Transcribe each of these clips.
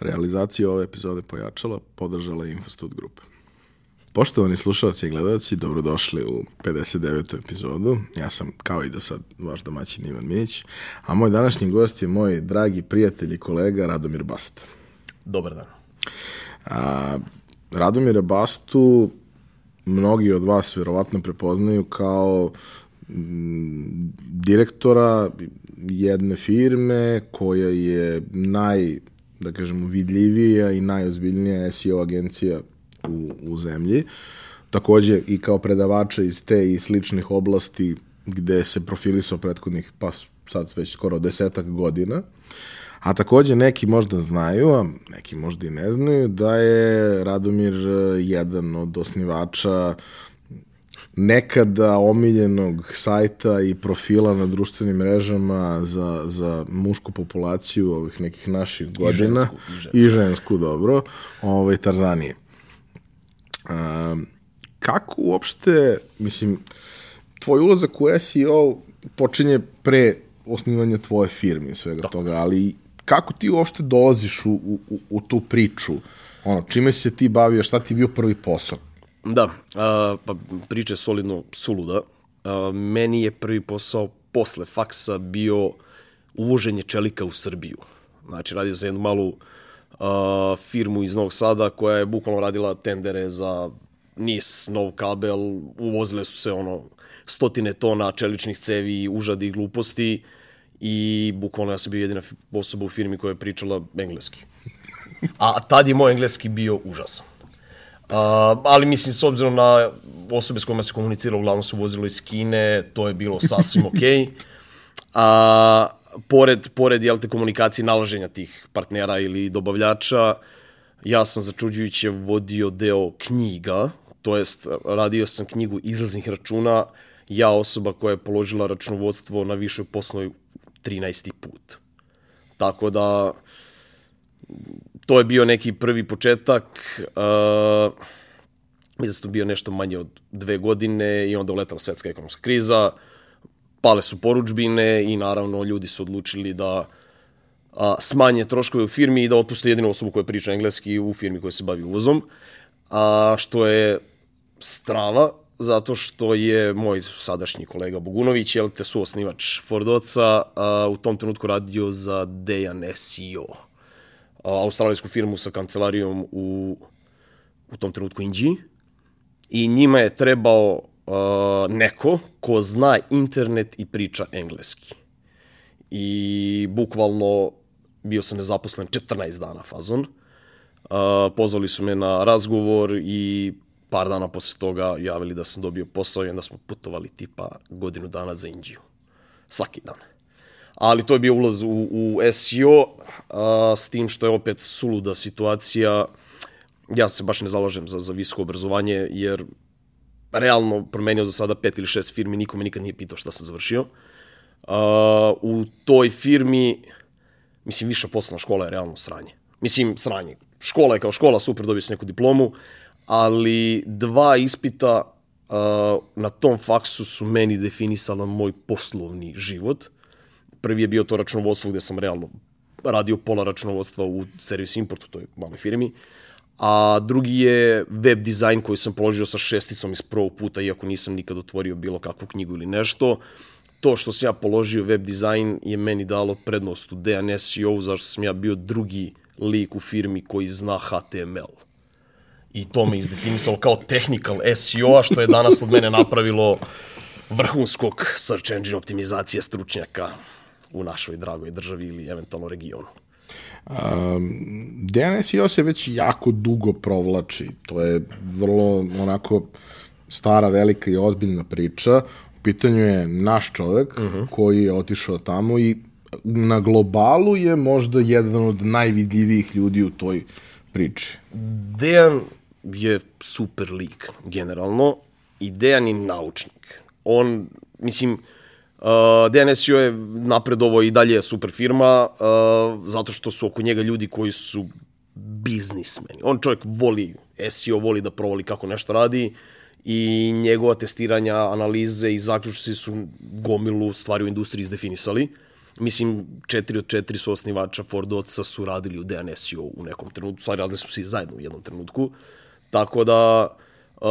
Realizaciju ove epizode pojačala podržala je Infostud Grupa. Poštovani slušalci i gledalci, dobrodošli u 59. epizodu. Ja sam, kao i do sad, vaš domaćin Ivan Minić, a moj današnji gost je moj dragi prijatelj i kolega Radomir Basta. Dobar dan. A, Radomira Bastu mnogi od vas verovatno prepoznaju kao direktora jedne firme koja je naj, da kažemo, vidljivija i najozbiljnija SEO agencija u, u zemlji. Takođe i kao predavača iz te i sličnih oblasti gde se profilisao prethodnih, pa sad već skoro desetak godina. A takođe neki možda znaju, a neki možda i ne znaju, da je Radomir eh, jedan od osnivača nekada omiljenog sajta i profila na društvenim mrežama za, za mušku populaciju ovih nekih naših godina. žensku, i žensku. I žensku, dobro. Ovaj, Tarzanije. Um, kako uopšte, mislim, tvoj ulazak u SEO počinje pre osnivanja tvoje firme i svega Tako. toga, ali kako ti uopšte dolaziš u, u, u tu priču? Ono, čime si se ti bavio, šta ti je bio prvi posao? Da, a, pa priča je solidno suluda. A, meni je prvi posao posle faksa bio uvoženje čelika u Srbiju. Znači, radio sam jednu malu a, firmu iz Novog Sada koja je bukvalno radila tendere za NIS, nov kabel, uvozile su se ono stotine tona čeličnih cevi, užadi i gluposti i bukvalno ja sam bio jedina osoba u firmi koja je pričala engleski. A tad je moj engleski bio užasan. Uh, ali mislim, s obzirom na osobe s kojima se komunicirao, uglavnom se vozilo iz Kine, to je bilo sasvim okej. Okay. A, pored, pored jel te, komunikacije nalaženja tih partnera ili dobavljača, ja sam začuđujuće vodio deo knjiga, to jest radio sam knjigu izlaznih računa, ja osoba koja je položila računovodstvo na višoj poslovnoj 13. put. Tako da, to je bio neki prvi početak. Uh, mislim da sam bio nešto manje od dve godine i onda uletala svetska ekonomska kriza. Pale su poručbine i naravno ljudi su odlučili da a, smanje troškove u firmi i da otpuste jedinu osobu koja priča engleski u firmi koja se bavi uvozom. A, što je strava, zato što je moj sadašnji kolega Bogunović, jel te su osnivač Fordoca, a, u tom trenutku radio za Dejan SEO australijsku firmu sa kancelarijom u, u tom trenutku Inđi i njima je trebao uh, neko ko zna internet i priča engleski. I bukvalno bio sam nezaposlen 14 dana fazon. Uh, pozvali su me na razgovor i par dana posle toga javili da sam dobio posao i onda smo putovali tipa godinu dana za Indiju. Svaki dan ali to je bio ulaz u, u SEO, a, s tim što je opet suluda situacija. Ja se baš ne zalažem za, za visoko obrazovanje, jer realno promenio za sada pet ili šest firmi, niko me nikad nije pitao šta sam završio. A, u toj firmi, mislim, viša poslovna škola je realno sranje. Mislim, sranje. Škola je kao škola, super, dobio sam neku diplomu, ali dva ispita uh, na tom faksu su meni definisala moj poslovni život – prvi je bio to računovodstvo gde sam realno radio pola računovodstva u servis importu, toj maloj firmi. A drugi je web dizajn koji sam položio sa šesticom iz prvog puta, iako nisam nikad otvorio bilo kakvu knjigu ili nešto. To što sam ja položio web dizajn je meni dalo prednost u DNS SEO, zašto sam ja bio drugi lik u firmi koji zna HTML. I to me izdefinisalo kao technical SEO-a, što je danas od mene napravilo vrhunskog search engine optimizacije stručnjaka u našoj dragoj državi ili eventualno regionu. Um, DNS se već jako dugo provlači. To je vrlo onako stara, velika i ozbiljna priča. U pitanju je naš čovek uh -huh. koji je otišao tamo i na globalu je možda jedan od najvidljivijih ljudi u toj priči. Dejan je super lik, generalno, i Dejan je naučnik. On, mislim, Uh, DNSU je napredovo i dalje super firma, uh, zato što su oko njega ljudi koji su biznismeni. On čovjek voli SEO, voli da provoli kako nešto radi i njegova testiranja, analize i zaključci su gomilu stvari u industriji izdefinisali. Mislim, četiri od četiri su osnivača Ford Oca su radili u DNSio u nekom trenutku, stvari radili su svi zajedno u jednom trenutku. Tako da, uh,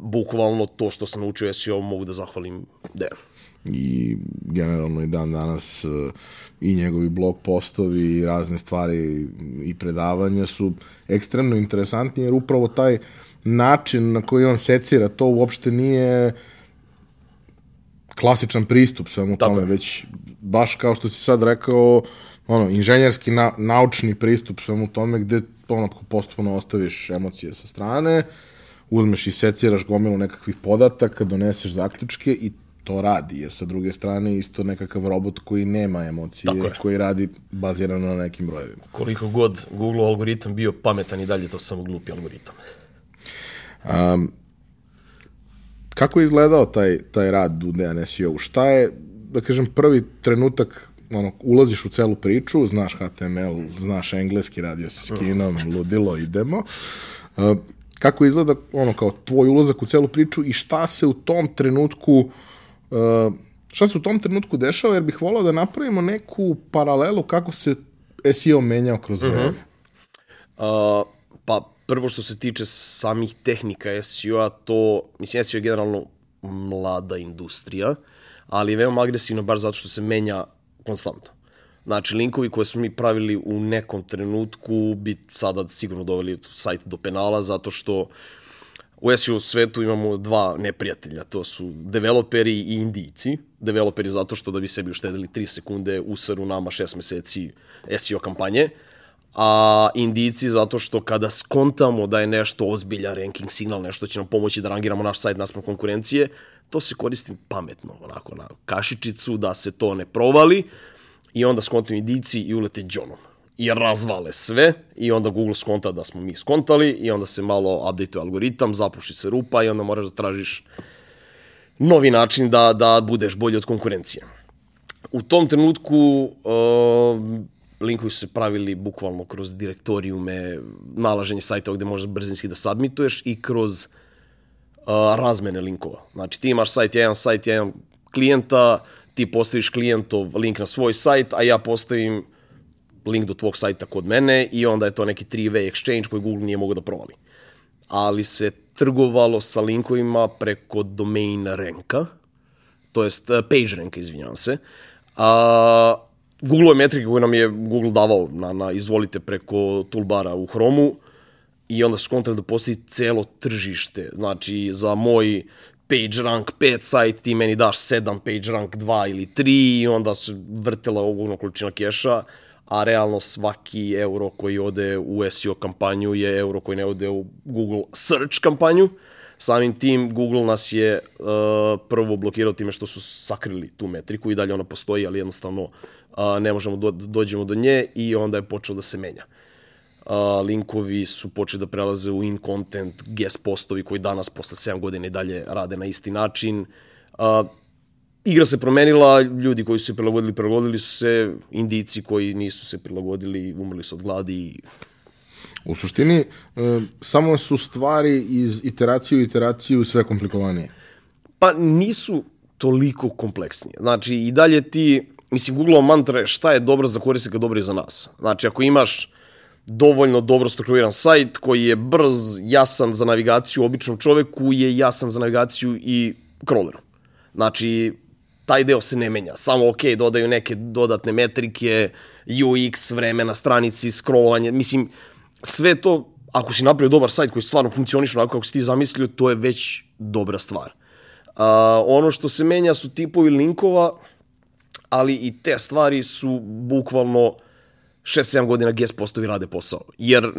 bukvalno to što sam naučio SEO mogu da zahvalim Dejanu i generalno i dan danas uh, i njegovi blog postovi i razne stvari i predavanja su ekstremno interesantni jer upravo taj način na koji on secira to uopšte nije klasičan pristup svemu Tako tome, već baš kao što si sad rekao, ono, inženjerski na, naučni pristup svemu tome gde ono, postupno ostaviš emocije sa strane, uzmeš i seciraš gomilu nekakvih podataka, doneseš zaključke i to radi, jer sa druge strane isto nekakav robot koji nema emocije, koji radi bazirano na nekim brojevima. Koliko god Google algoritam bio pametan i dalje, to samo glupi algoritam. Um, kako je izgledao taj, taj rad u DNSEO? Šta je, da kažem, prvi trenutak ono, ulaziš u celu priču, znaš HTML, znaš engleski, radio se s kinom, ludilo, idemo. Uh, kako izgleda ono kao tvoj ulazak u celu priču i šta se u tom trenutku Uh, šta se u tom trenutku dešava, jer bih volao da napravimo neku paralelu kako se SEO menjao kroz vreme. Uh -huh. uh, pa prvo što se tiče samih tehnika SEO-a, to, mislim, SEO je generalno mlada industrija, ali je veoma agresivno baš zato što se menja konstantno. Znači, linkovi koje smo mi pravili u nekom trenutku bi sada sigurno doveli sajt do penala zato što u SEO svetu imamo dva neprijatelja, to su developeri i indijci. Developeri zato što da bi sebi uštedili 3 sekunde usaru nama 6 meseci SEO kampanje, a indijci zato što kada skontamo da je nešto ozbiljan ranking signal, nešto će nam pomoći da rangiramo naš sajt naspram konkurencije, to se koristi pametno, onako na kašičicu, da se to ne provali i onda skontaju indijci i ulete džonom i razvale sve i onda Google skonta da smo mi skontali i onda se malo update algoritam, zapuši se rupa i onda moraš da tražiš novi način da, da budeš bolji od konkurencije. U tom trenutku uh, linkovi su se pravili bukvalno kroz direktorijume, nalaženje sajta gde možeš brzinski da submituješ i kroz uh, razmene linkova. Znači ti imaš sajt, ja imam sajt, ja imam klijenta, ti postaviš klijentov link na svoj sajt, a ja postavim link do tvog sajta kod mene i onda je to neki three-way exchange koji Google nije mogao da provali. Ali se trgovalo sa linkovima preko domain ranka, to jest eh, page ranka, izvinjavam se. A, Google metrike koje nam je Google davao na, na izvolite preko toolbara u Chromu i onda su kontali da postoji celo tržište. Znači, za moj page rank 5 sajt ti meni daš 7 page rank 2 ili 3 i onda se vrtela ogromna količina keša a realno svaki euro koji ode u SEO kampanju je euro koji ne ode u Google search kampanju. Samim tim Google nas je uh, prvo blokirao time što su sakrili tu metriku i dalje ona postoji, ali jednostavno uh, ne možemo do, dođemo do nje i onda je počeo da se menja. Uh, linkovi su počeli da prelaze u in content, guest postovi koji danas posle 7 godina i dalje rade na isti način. Uh, igra se promenila, ljudi koji su se prilagodili, prilagodili su se, indici koji nisu se prilagodili, umrli su od gladi. U suštini, e, samo su stvari iz iteracije u iteraciju sve komplikovanije. Pa nisu toliko kompleksnije. Znači, i dalje ti, mislim, Google mantra je šta je dobro za korisnika, dobro i za nas. Znači, ako imaš dovoljno dobro strukturiran sajt koji je brz, jasan za navigaciju običnom čoveku, je jasan za navigaciju i crawleru. Znači, taj deo se ne menja. Samo, ok, dodaju neke dodatne metrike, UX, vreme na stranici, scrollovanje. Mislim, sve to, ako si napravio dobar sajt koji stvarno funkcioniš onako kako si ti zamislio, to je već dobra stvar. Uh, ono što se menja su tipovi linkova, ali i te stvari su bukvalno 6-7 godina guest postovi rade posao. Jer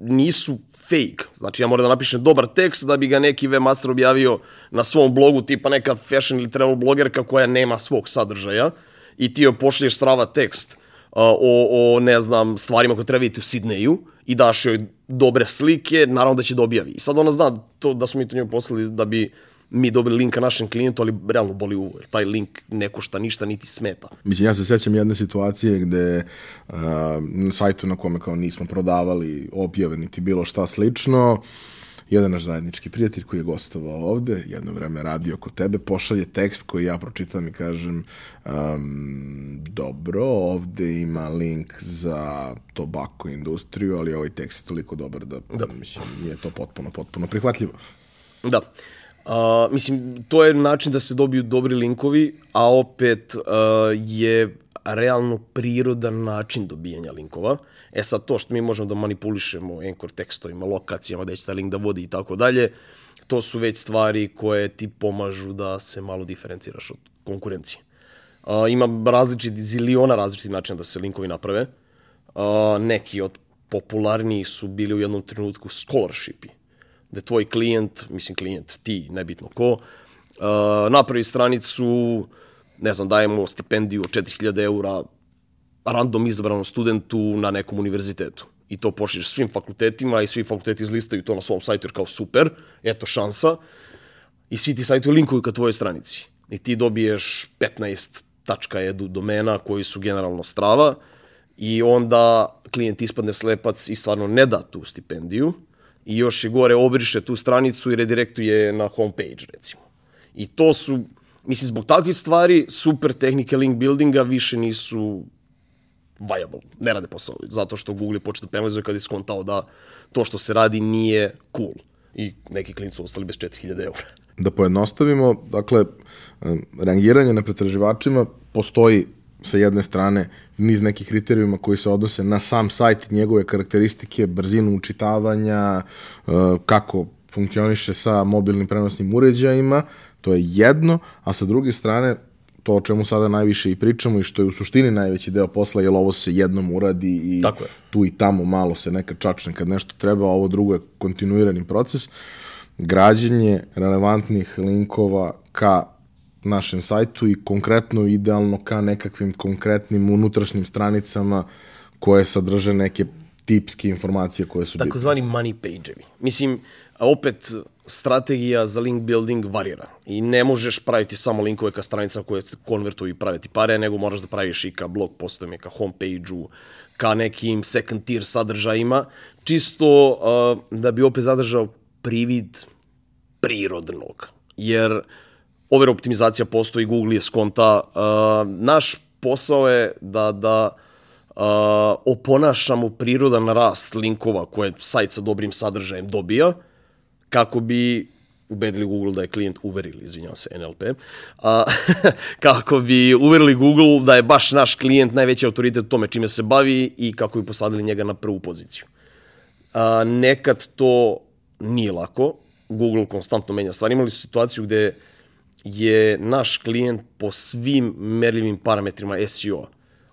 nisu fake. Znači ja moram da napišem dobar tekst da bi ga neki webmaster objavio na svom blogu, tipa neka fashion ili travel blogerka koja nema svog sadržaja i ti joj pošlješ strava tekst uh, o, o, ne znam, stvarima koje treba vidjeti u Sidneju i daš joj dobre slike, naravno da će da objavi. I sad ona zna to da smo mi to njoj poslali da bi mi dobili linka našem klijentu, ali realno boli uvo, jer taj link ne košta ništa, niti smeta. Mislim, ja se sećam jedne situacije gde uh, na sajtu na kome kao nismo prodavali objave, niti bilo šta slično, jedan naš zajednički prijatelj koji je gostovao ovde, jedno vreme radio kod tebe, pošalje tekst koji ja pročitam i kažem um, dobro, ovde ima link za tobako industriju, ali ovaj tekst je toliko dobar da, da. mislim, je to potpuno, potpuno prihvatljivo. Da. Uh, mislim, to je način da se dobiju dobri linkovi, a opet uh, je realno prirodan način dobijanja linkova. E sad, to što mi možemo da manipulišemo enkor tekstovima, lokacijama, gde će taj link da vodi i tako dalje, to su već stvari koje ti pomažu da se malo diferenciraš od konkurencije. Uh, ima različiti, ziliona različitih načina da se linkovi naprave. Uh, neki od popularnijih su bili u jednom trenutku scholarshipi da tvoj klijent, mislim klijent, ti, nebitno ko, uh, napravi stranicu, ne znam, dajemo stipendiju od 4000 eura random izabranom studentu na nekom univerzitetu. I to pošliš svim fakultetima i svi fakulteti izlistaju to na svom sajtu jer kao super, eto šansa. I svi ti sajtuju linkuju ka tvojoj stranici. I ti dobiješ 15 .edu domena koji su generalno strava i onda klijent ispadne slepac i stvarno ne da tu stipendiju i još je gore obriše tu stranicu i redirektuje na homepage, recimo. I to su, mislim, zbog takvih stvari, super tehnike link buildinga više nisu viable, ne rade posao, zato što Google je počeo da penalizuje kad je skontao da to što se radi nije cool. I neki klinci su ostali bez 4000 eura. Da pojednostavimo, dakle, rangiranje na pretraživačima postoji sa jedne strane niz nekih kriterijuma koji se odnose na sam sajt, njegove karakteristike, brzinu učitavanja, e, kako funkcioniše sa mobilnim prenosnim uređajima, to je jedno, a sa druge strane to o čemu sada najviše i pričamo i što je u suštini najveći deo posla, jer ovo se jednom uradi i Tako je. tu i tamo malo se neka čačne kad nešto treba, a ovo drugo je kontinuirani proces. Građenje relevantnih linkova ka našem sajtu i konkretno idealno ka nekakvim konkretnim unutrašnjim stranicama koje sadrže neke tipske informacije koje su bitne. zvani money page-evi. Mislim, opet strategija za link building varira i ne možeš praviti samo linkove ka stranicama koje konvertuju i praviti pare, nego moraš da praviš i ka blog postovima, ka homepage-u, ka nekim second tier sadržajima, čisto uh, da bi opet zadržao privid prirodnog. Jer uh, over optimizacija postoji, Google je skonta. Uh, naš posao je da, da uh, oponašamo prirodan rast linkova koje sajt sa dobrim sadržajem dobija, kako bi ubedili Google da je klijent uverili, izvinjavam se, NLP, a, kako bi uverili Google da je baš naš klijent najveći autoritet u tome čime se bavi i kako bi posadili njega na prvu poziciju. A, nekad to nije lako, Google konstantno menja stvari. Imali su situaciju gde je naš klijent po svim merljivim parametrima SEO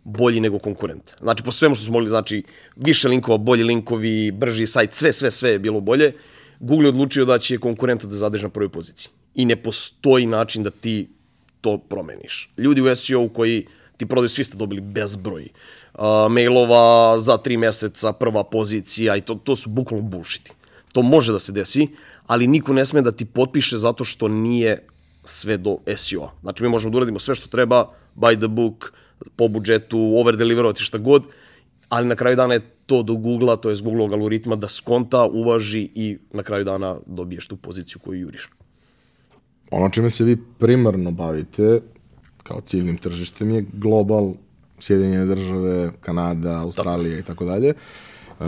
bolji nego konkurent. Znači, po svemu što smo mogli, znači, više linkova, bolji linkovi, brži sajt, sve, sve, sve je bilo bolje. Google je odlučio da će konkurenta da zadrži na prvoj poziciji. I ne postoji način da ti to promeniš. Ljudi u SEO koji ti prodaju, svi ste dobili bezbroj uh, mailova za tri meseca, prva pozicija i to, to su bukvalno bullshiti. To može da se desi, ali niko ne sme da ti potpiše zato što nije sve do SEO. Znači mi možemo da uradimo sve što treba, by the book, po budžetu, over deliverovati šta god, ali na kraju dana je to do Google-a, to je s Google-ovog algoritma da skonta, uvaži i na kraju dana dobiješ tu poziciju koju juriš. Ono čime se vi primarno bavite kao ciljnim tržištem je global, Sjedinjene države, Kanada, Australija i tako dalje. Uh,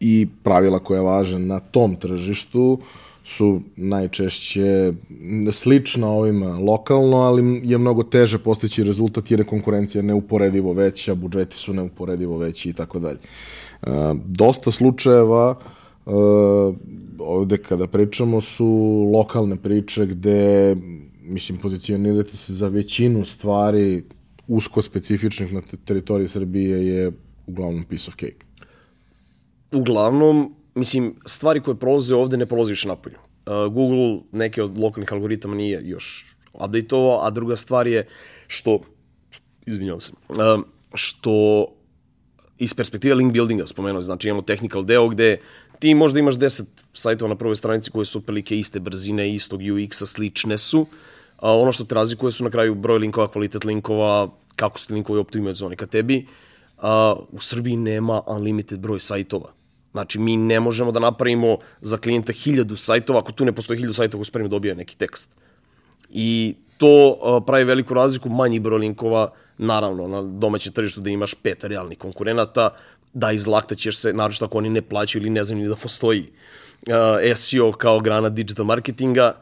I pravila koja važe na tom tržištu uh, su najčešće slična ovima lokalno, ali je mnogo teže postići rezultat jer je konkurencija neuporedivo veća, budžeti su neuporedivo veći i tako dalje. E, dosta slučajeva e, ovde kada pričamo su lokalne priče gde mislim pozicionirati se za većinu stvari usko specifičnih na teritoriji Srbije je uglavnom piece of cake. Uglavnom, mislim, stvari koje prolaze ovde ne prolaze više napolju. Uh, Google neke od lokalnih algoritama nije još updateovao, a druga stvar je što, izvinjavam se, uh, što iz perspektive link buildinga spomenuo, znači imamo technical deo gde ti možda imaš 10 sajtova na prvoj stranici koje su otprilike iste brzine, istog UX-a, slične su. A ono što te razlikuje su na kraju broj linkova, kvalitet linkova, kako su ti linkovi optimizovani ka tebi. A, u Srbiji nema unlimited broj sajtova. Znači, mi ne možemo da napravimo za klijenta hiljadu sajtova, ako tu ne postoji hiljadu sajtova koji spremno dobija neki tekst. I to uh, pravi veliku razliku, manji broj linkova, naravno, na domaćem tržištu da imaš pet realnih konkurenata, da izlaktaćeš se, naravno ako oni ne plaćaju ili ne znaju ni da postoji uh, SEO kao grana digital marketinga,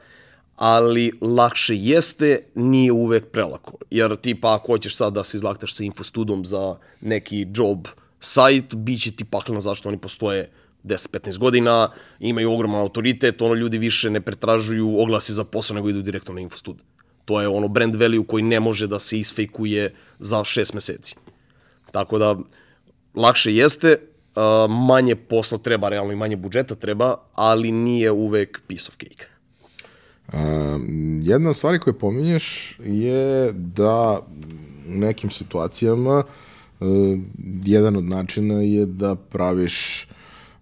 ali lakše jeste, nije uvek prelako. Jer tipa ako hoćeš sad da se izlaktaš sa infostudom za neki job sajt, bit će ti pakleno zašto oni postoje 10-15 godina, imaju ogroman autoritet, ono ljudi više ne pretražuju oglasi za posao, nego idu direktno na infostud. To je ono brand value koji ne može da se isfejkuje za 6 meseci. Tako da, lakše jeste, manje posla treba, realno i manje budžeta treba, ali nije uvek piece of cake. Uh, jedna od stvari koje pominješ je da u nekim situacijama uh, jedan od načina je da praviš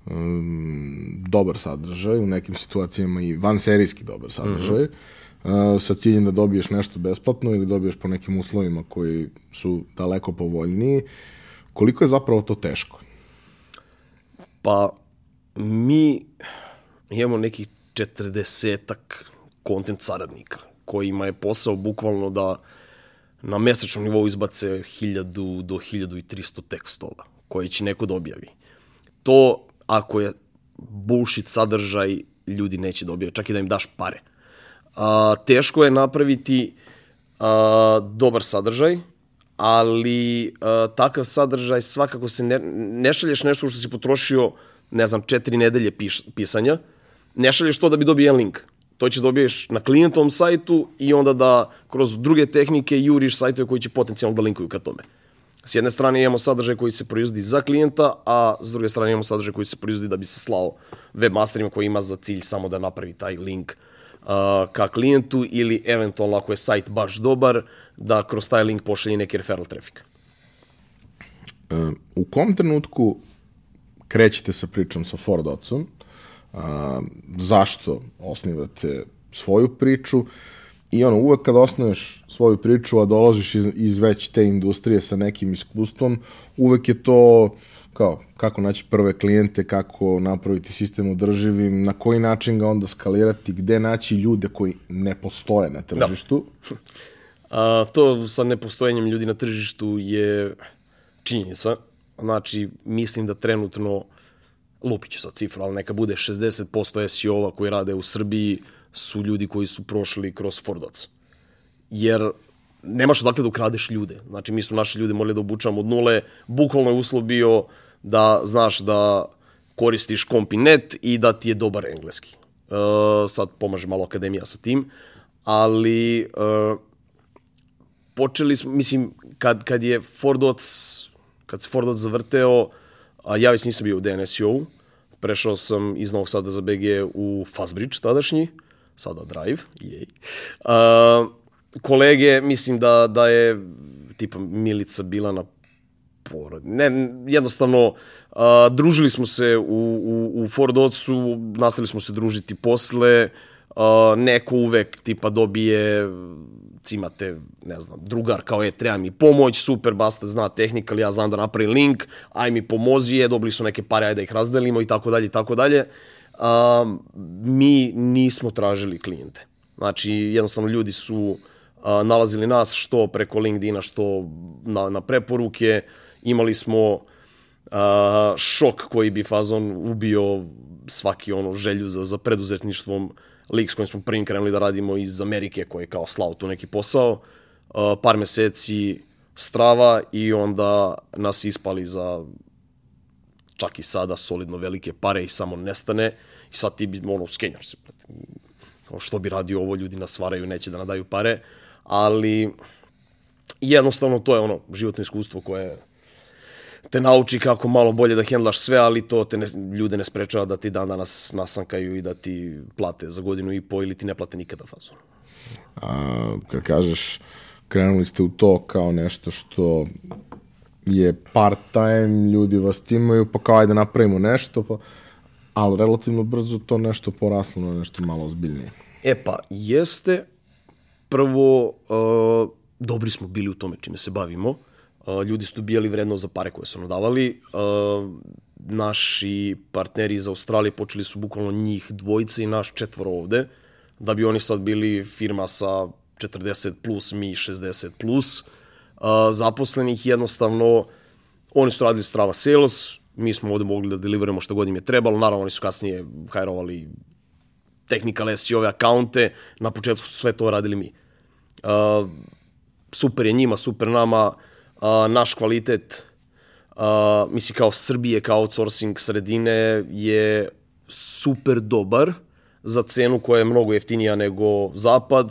um, dobar sadržaj, u nekim situacijama i vanserijski dobar sadržaj, mm -hmm. uh, sa ciljem da dobiješ nešto besplatno ili dobiješ po nekim uslovima koji su daleko povoljniji. Koliko je zapravo to teško? Pa, mi imamo nekih četrdesetak kontent saradnika, kojima je posao bukvalno da na mesečnom nivou izbace 1000 do 1300 tekstova koje će neko da objavi. To, ako je bullshit sadržaj, ljudi neće da čak i da im daš pare. A, teško je napraviti a, dobar sadržaj, ali a, takav sadržaj svakako se ne, ne šalješ nešto što si potrošio, ne znam, četiri nedelje piš, pisanja, ne šalješ to da bi dobio jedan link. To će dobiješ na klijentovom sajtu i onda da kroz druge tehnike juriš sajtove koji će potencijalno da linkuju ka tome. S jedne strane imamo sadržaj koji se proizvodi za klijenta, a s druge strane imamo sadržaj koji se proizvodi da bi se slao webmasterima koji ima za cilj samo da napravi taj link uh, ka klijentu ili eventualno ako je sajt baš dobar, da kroz taj link pošalje neki referral traffic. Uh, u kom trenutku krećete sa pričom sa Fordotsom? A, zašto osnivate svoju priču i ono, uvek kad osnuješ svoju priču, a dolaziš iz, iz već te industrije sa nekim iskustvom, uvek je to kao kako naći prve klijente, kako napraviti sistem održivim, na koji način ga onda skalirati, gde naći ljude koji ne postoje na da. tržištu. Da. A, to sa nepostojenjem ljudi na tržištu je činjenica. Znači, mislim da trenutno lupiću sa cifru, ali neka bude 60% SEO-a koji rade u Srbiji su ljudi koji su prošli kroz Fordoc. Jer nemaš odakle da ukradeš ljude. Znači, mi smo naše ljude morali da obučavamo od nule. Bukvalno je uslov bio da znaš da koristiš kompinet i da ti je dobar engleski. Uh, sad pomaže malo akademija sa tim, ali uh, počeli smo, mislim, kad, kad je Fordoc, kad se Fordoc zavrteo, a ja već nisam bio u DNSU, prešao sam iz Novog Sada za BG u Fastbridge tadašnji, sada Drive, jej. A, kolege, mislim da, da je tipa Milica bila na porod. Ne, jednostavno, a, družili smo se u, u, u Ford Ocu, nastavili smo se družiti posle, a, neko uvek tipa dobije imate, ne znam, drugar kao je, treba mi pomoć, super, Basta zna tehnika, ali ja znam da napravim link, aj mi pomozi je, dobili su neke pare, aj da ih razdelimo i tako dalje i tako dalje. Mi nismo tražili klijente. Znači, jednostavno ljudi su uh, nalazili nas što preko LinkedIna, što na, na preporuke. Imali smo uh, šok koji bi fazon ubio svaki ono želju za, za preduzetništvom lik s kojim smo prvim krenuli da radimo iz Amerike koji je kao slao tu neki posao, uh, par meseci strava i onda nas ispali za čak i sada solidno velike pare i samo nestane. I sad ti bi ono skenjar se što bi radio ovo ljudi nas varaju neće da nadaju pare. Ali jednostavno to je ono životno iskustvo koje te nauči kako malo bolje da hendlaš sve, ali to te ne, ljude ne sprečava da ti dan danas nasankaju i da ti plate za godinu i po ili ti ne plate nikada fazu. A, kad kažeš krenuli ste u to kao nešto što je part time, ljudi vas cimaju, pa kao ajde napravimo nešto, pa, ali relativno brzo to nešto poraslo na nešto malo ozbiljnije. E pa, jeste, prvo, uh, dobri smo bili u tome čime se bavimo, ljudi su dobijali vredno za pare koje su nam davali. naši partneri iz Australije počeli su bukvalno njih dvojice i naš četvoro ovde, da bi oni sad bili firma sa 40 plus, mi 60 plus zaposlenih. Jednostavno, oni su radili Strava Sales, mi smo ovde mogli da deliverujemo što god im je trebalo. Naravno, oni su kasnije hajrovali technical SEO-ove akaunte, na početku su sve to radili mi. Uh, super je njima, super nama, uh, naš kvalitet, uh, misli kao Srbije, kao outsourcing sredine je super dobar za cenu koja je mnogo jeftinija nego Zapad.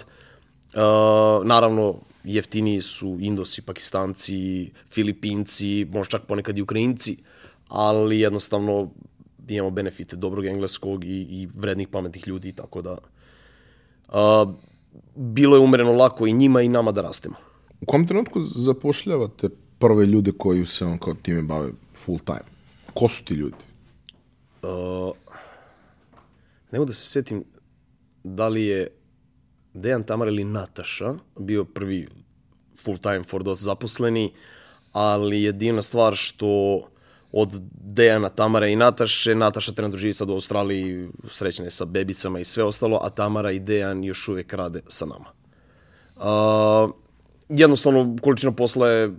Uh, naravno, jeftiniji su Indosi, Pakistanci, Filipinci, možda čak ponekad i Ukrajinci, ali jednostavno imamo benefite dobrog engleskog i, i vrednih pametnih ljudi, tako da uh, bilo je umereno lako i njima i nama da rastemo. U kom trenutku zapošljavate prve ljude koji se on kao time bave full time? Ko su ti ljudi? Uh, ne mogu da se setim da li je Dejan Tamar ili Nataša bio prvi full time for DOS zaposleni, ali je divna stvar što od Dejana, Tamara i Nataše. Nataša trenutno živi sad u Australiji, srećna je sa bebicama i sve ostalo, a Tamara i Dejan još uvek rade sa nama. Uh, jednostavno, količina posla je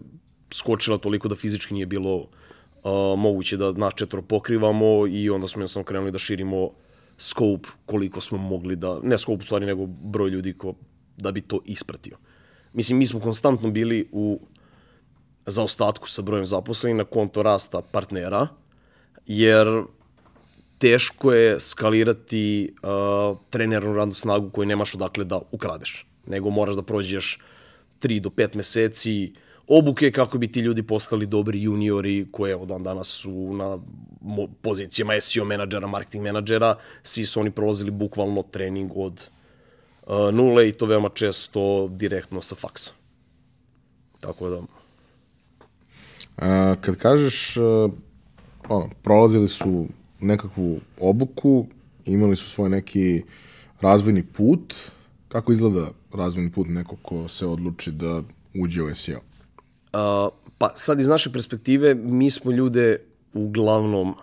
skočila toliko da fizički nije bilo uh, moguće da nas četvro pokrivamo i onda smo jednostavno krenuli da širimo scope koliko smo mogli da, ne scope u stvari, nego broj ljudi ko, da bi to ispratio. Mislim, mi smo konstantno bili u zaostatku sa brojem zaposlenih na konto rasta partnera, jer teško je skalirati uh, trenernu radnu snagu koju nemaš odakle da ukradeš. Nego moraš da prođeš 3 do 5 meseci obuke kako bi ti ljudi postali dobri juniori koje od dan danas su na pozicijama SEO menadžera, marketing menadžera. Svi su oni prolazili bukvalno trening od uh, nule i to veoma često direktno sa faksa. Tako da... A, kad kažeš, a, ono, prolazili su nekakvu obuku, imali su svoj neki razvojni put, kako izgleda razvojni put neko ko se odluči da uđe u SEO? Uh, pa sad iz naše perspektive mi smo ljude uglavnom uh,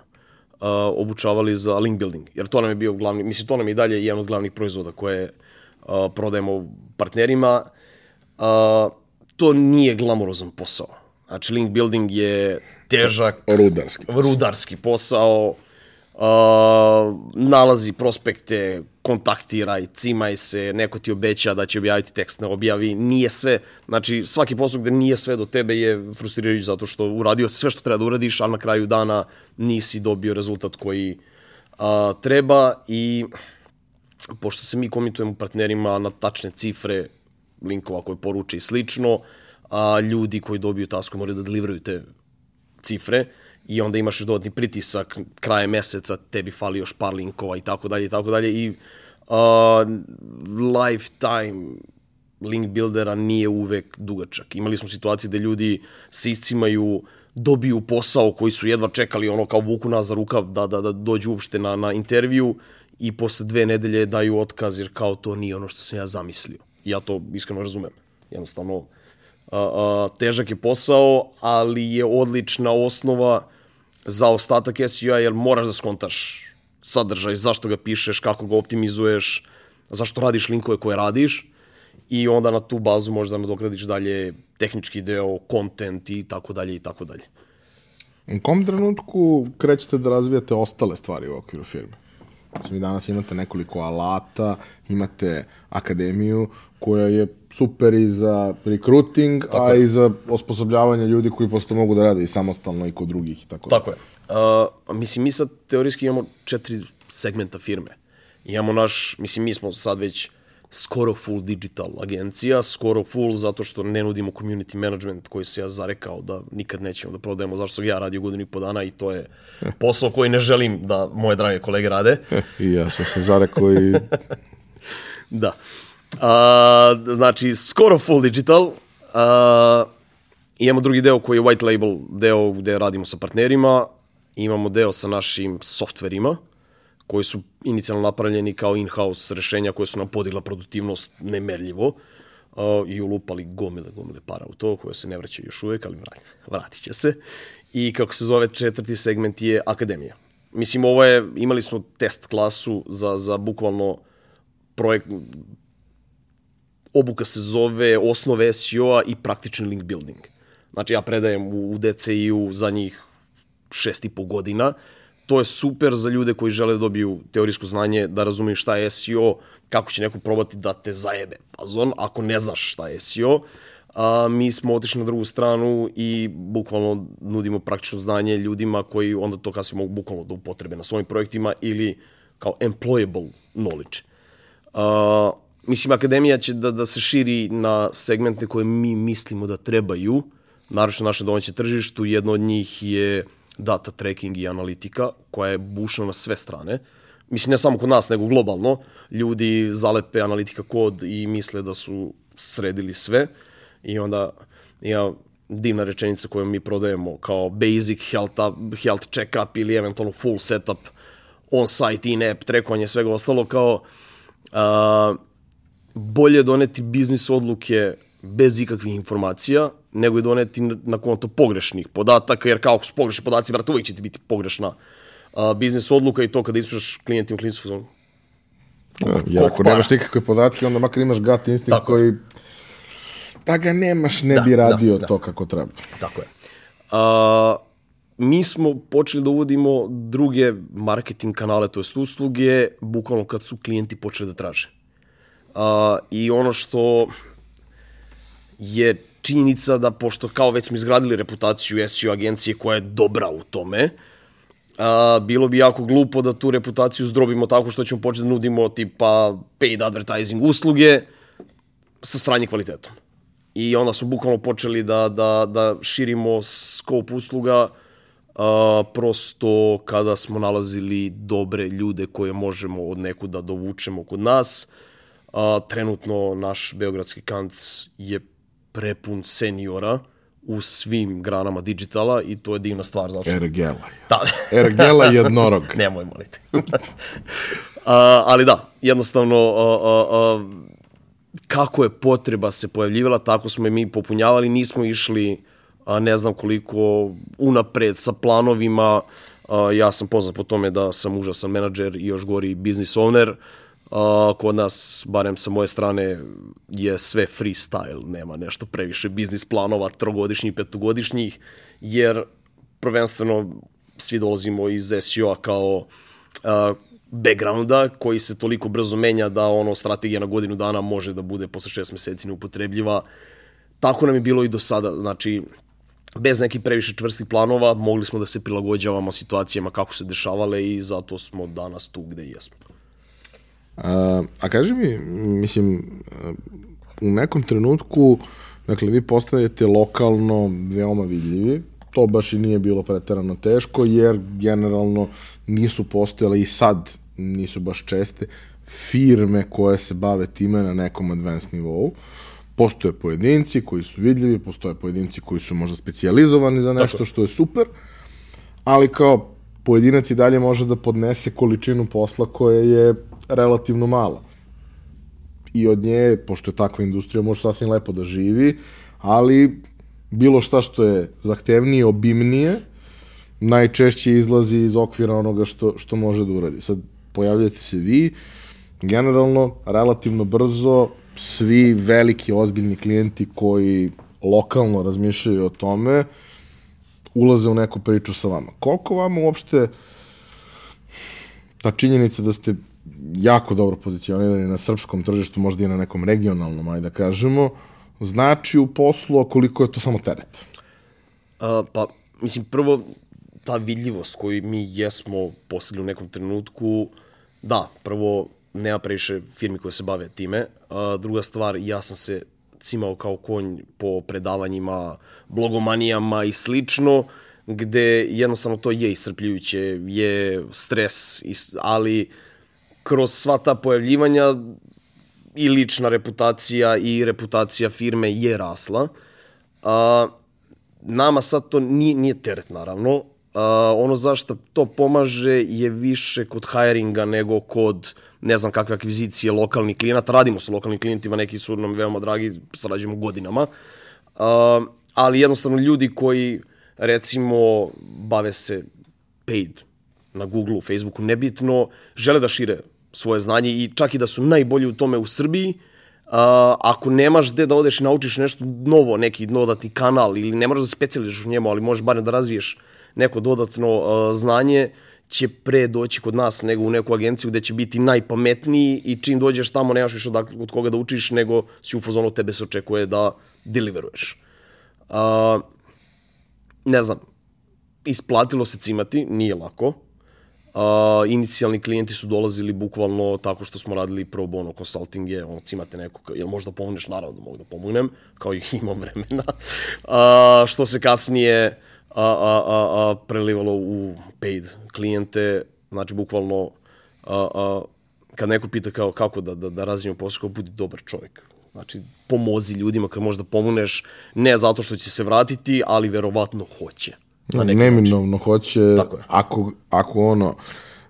obučavali za link building, jer to nam je bio glavni, mislim to nam je i dalje jedan od glavnih proizvoda koje uh, prodajemo partnerima. Uh, to nije glamurozan posao. Znači, link building je težak... Rudarski. Rudarski posao. Uh, nalazi prospekte, kontaktiraj, cimaj se, neko ti obeća da će objaviti tekst, ne objavi, nije sve, znači svaki posao gde nije sve do tebe je frustrirajući zato što uradio sve što treba da uradiš, a na kraju dana nisi dobio rezultat koji uh, treba i pošto se mi komitujemo partnerima na tačne cifre linkova koje poruče i slično, a ljudi koji dobiju tasku moraju da deliveruju te cifre i onda imaš još dodatni pritisak kraje meseca, tebi fali još par linkova i tako dalje i tako dalje i uh, lifetime link buildera nije uvek dugačak. Imali smo situacije gde ljudi se iscimaju, dobiju posao koji su jedva čekali ono kao vuku nas za rukav da, da, da dođu uopšte na, na intervju i posle dve nedelje daju otkaz jer kao to nije ono što sam ja zamislio. Ja to iskreno razumem. Jednostavno, a, a, težak je posao, ali je odlična osnova za ostatak SEO-a jer moraš da skontaš sadržaj, zašto ga pišeš, kako ga optimizuješ, zašto radiš linkove koje radiš i onda na tu bazu možda nadogradiš dalje tehnički deo, content i tako dalje i tako dalje. U kom trenutku krećete da razvijate ostale stvari u okviru firme? Znači, vi danas imate nekoliko alata, imate akademiju koja je super i za recruiting, tako a je. i za osposobljavanje ljudi koji posto mogu da rade i samostalno i kod drugih. Tako, tako je. Uh, mislim, mi sad teorijski imamo četiri segmenta firme. Imamo naš, mislim, mi smo sad već skoro full digital agencija, skoro full zato što ne nudimo community management koji se ja zarekao da nikad nećemo da prodajemo, zašto sam ja radio godinu i po dana i to je posao koji ne želim da moje drage kolege rade. I ja sam se zarekao i... da. A, znači, skoro full digital. A, imamo drugi deo koji je white label, deo gde radimo sa partnerima. Imamo deo sa našim softverima koji su inicijalno napravljeni kao in-house rešenja koje su nam podigla produktivnost nemerljivo uh, i ulupali gomile, gomile para u to, koje se ne vraćaju još uvek, ali vratit će se. i kako se zove četvrti segment je akademija. Mislim, ovo je, imali smo test klasu za, za bukvalno projekt, obuka se zove osnove SEO-a i praktični link building. Znači, ja predajem u, u DCI-u za njih šest i po godina. To je super za ljude koji žele da dobiju teorijsko znanje, da razumiju šta je SEO, kako će neko probati da te zajebe fazon, ako ne znaš šta je SEO. A, mi smo otišli na drugu stranu i bukvalno nudimo praktično znanje ljudima koji onda to kasnije mogu bukvalno da upotrebe na svojim projektima ili kao employable knowledge. A, mislim, akademija će da, da se širi na segmente koje mi mislimo da trebaju, naravno naše domaće tržištu, jedno od njih je data tracking i analitika, koja je bušna na sve strane. Mislim, ne samo kod nas, nego globalno. Ljudi zalepe analitika kod i misle da su sredili sve. I onda ima divna rečenica koju mi prodajemo kao basic health, up, health check-up ili eventualno full setup on-site, in-app, trekovanje, svega ostalo kao a, bolje doneti biznis odluke bez ikakvih informacija, nego je doneti na konto pogrešnih podataka, jer kao ako su pogrešni podaci, brate, uvijek će ti biti pogrešna a, biznis odluka i to kada isprašaš klijentima klinicu. Ja, jer ako nemaš nikakve podatke, onda makar imaš gut instinkt Tako. koji da ga nemaš, ne da, bi radio da, da. to kako treba. Tako je. A, mi smo počeli da uvodimo druge marketing kanale, to jest usluge, bukvalno kad su klijenti počeli da traže. A, I ono što je činjenica da, pošto kao već smo izgradili reputaciju SEO agencije koja je dobra u tome, a, bilo bi jako glupo da tu reputaciju zdrobimo tako što ćemo početi da nudimo tipa paid advertising usluge sa sranje kvalitetom. I onda smo bukvalno počeli da, da, da širimo skop usluga a, prosto kada smo nalazili dobre ljude koje možemo od nekuda dovučemo kod nas. A, trenutno naš beogradski kanc je prepun seniora u svim granama digitala i to je divna stvar. Zato... Ergela. Da. Ergela jednorog. Nemoj moliti. a, ali da, jednostavno a, a, a, kako je potreba se pojavljivala, tako smo je mi popunjavali, nismo išli a, ne znam koliko unapred sa planovima, a, ja sam poznat po tome da sam užasan menadžer i još gori business owner, A, kod nas, barem sa moje strane, je sve freestyle, nema nešto previše biznis planova, trogodišnjih, petogodišnjih, jer prvenstveno svi dolazimo iz SEO-a kao a, backgrounda koji se toliko brzo menja da ono strategija na godinu dana može da bude posle šest meseci neupotrebljiva. Tako nam je bilo i do sada, znači bez nekih previše čvrstih planova mogli smo da se prilagođavamo situacijama kako se dešavale i zato smo danas tu gde jesmo. A, a kaži mi, mislim, u nekom trenutku, dakle, vi postajete lokalno veoma vidljivi, to baš i nije bilo preterano teško, jer generalno nisu postojale i sad nisu baš česte firme koje se bave time na nekom advanced nivou. Postoje pojedinci koji su vidljivi, postoje pojedinci koji su možda specijalizovani za nešto Tako. što je super, ali kao pojedinac i dalje može da podnese količinu posla koja je relativno mala. I od nje, pošto je takva industrija, može sasvim lepo da živi, ali bilo šta što je zahtevnije, obimnije, najčešće izlazi iz okvira onoga što, što može da uradi. Sad, pojavljate se vi, generalno, relativno brzo, svi veliki, ozbiljni klijenti koji lokalno razmišljaju o tome, ulaze u neku priču sa vama. Koliko vama uopšte ta činjenica da ste jako dobro pozicionirani na srpskom tržištu, možda i na nekom regionalnom, ajde da kažemo, znači u poslu, a koliko je to samo teret? Uh, pa, mislim, prvo, ta vidljivost koju mi jesmo postigli u nekom trenutku, da, prvo, nema previše firmi koje se bave time. A, druga stvar, ja sam se cimao kao konj po predavanjima, blogomanijama i slično, gde jednostavno to je iscrpljujuće, je stres, ali uh, kroz sva ta pojavljivanja i lična reputacija i reputacija firme je rasla. A, nama sad to nije, nije teret, naravno. A, ono zašto to pomaže je više kod hiringa nego kod ne znam kakve akvizicije lokalnih klijenata. Radimo sa lokalnim klijentima, neki su nam veoma dragi, sarađujemo godinama. A, ali jednostavno ljudi koji recimo, bave se paid na Googleu, Facebooku, nebitno, žele da šire svoje znanje i čak i da su najbolji u tome u Srbiji, Uh, ako nemaš gde da odeš i naučiš nešto novo, neki dodatni kanal ili ne moraš da speciališ u njemu, ali možeš barem da razviješ neko dodatno uh, znanje, će pre doći kod nas nego u neku agenciju gde će biti najpametniji i čim dođeš tamo nemaš više od, od koga da učiš, nego si u fazonu tebe se očekuje da deliveruješ. Uh, ne znam, isplatilo se cimati, nije lako, Uh, inicijalni klijenti su dolazili bukvalno tako što smo radili pro bono consultinge, ono, cimate neko, jel možda pomogneš, naravno da mogu da pomognem, kao i imam vremena, uh, što se kasnije a, a, a, a, prelivalo u paid klijente, znači bukvalno a, a, kad neko pita kao kako da, da, da razvijem posao, kao budi dobar čovjek. Znači, pomozi ljudima kad možda pomogneš, ne zato što će se vratiti, ali verovatno hoće. Na Neminovno način. hoće, ako, ako ono,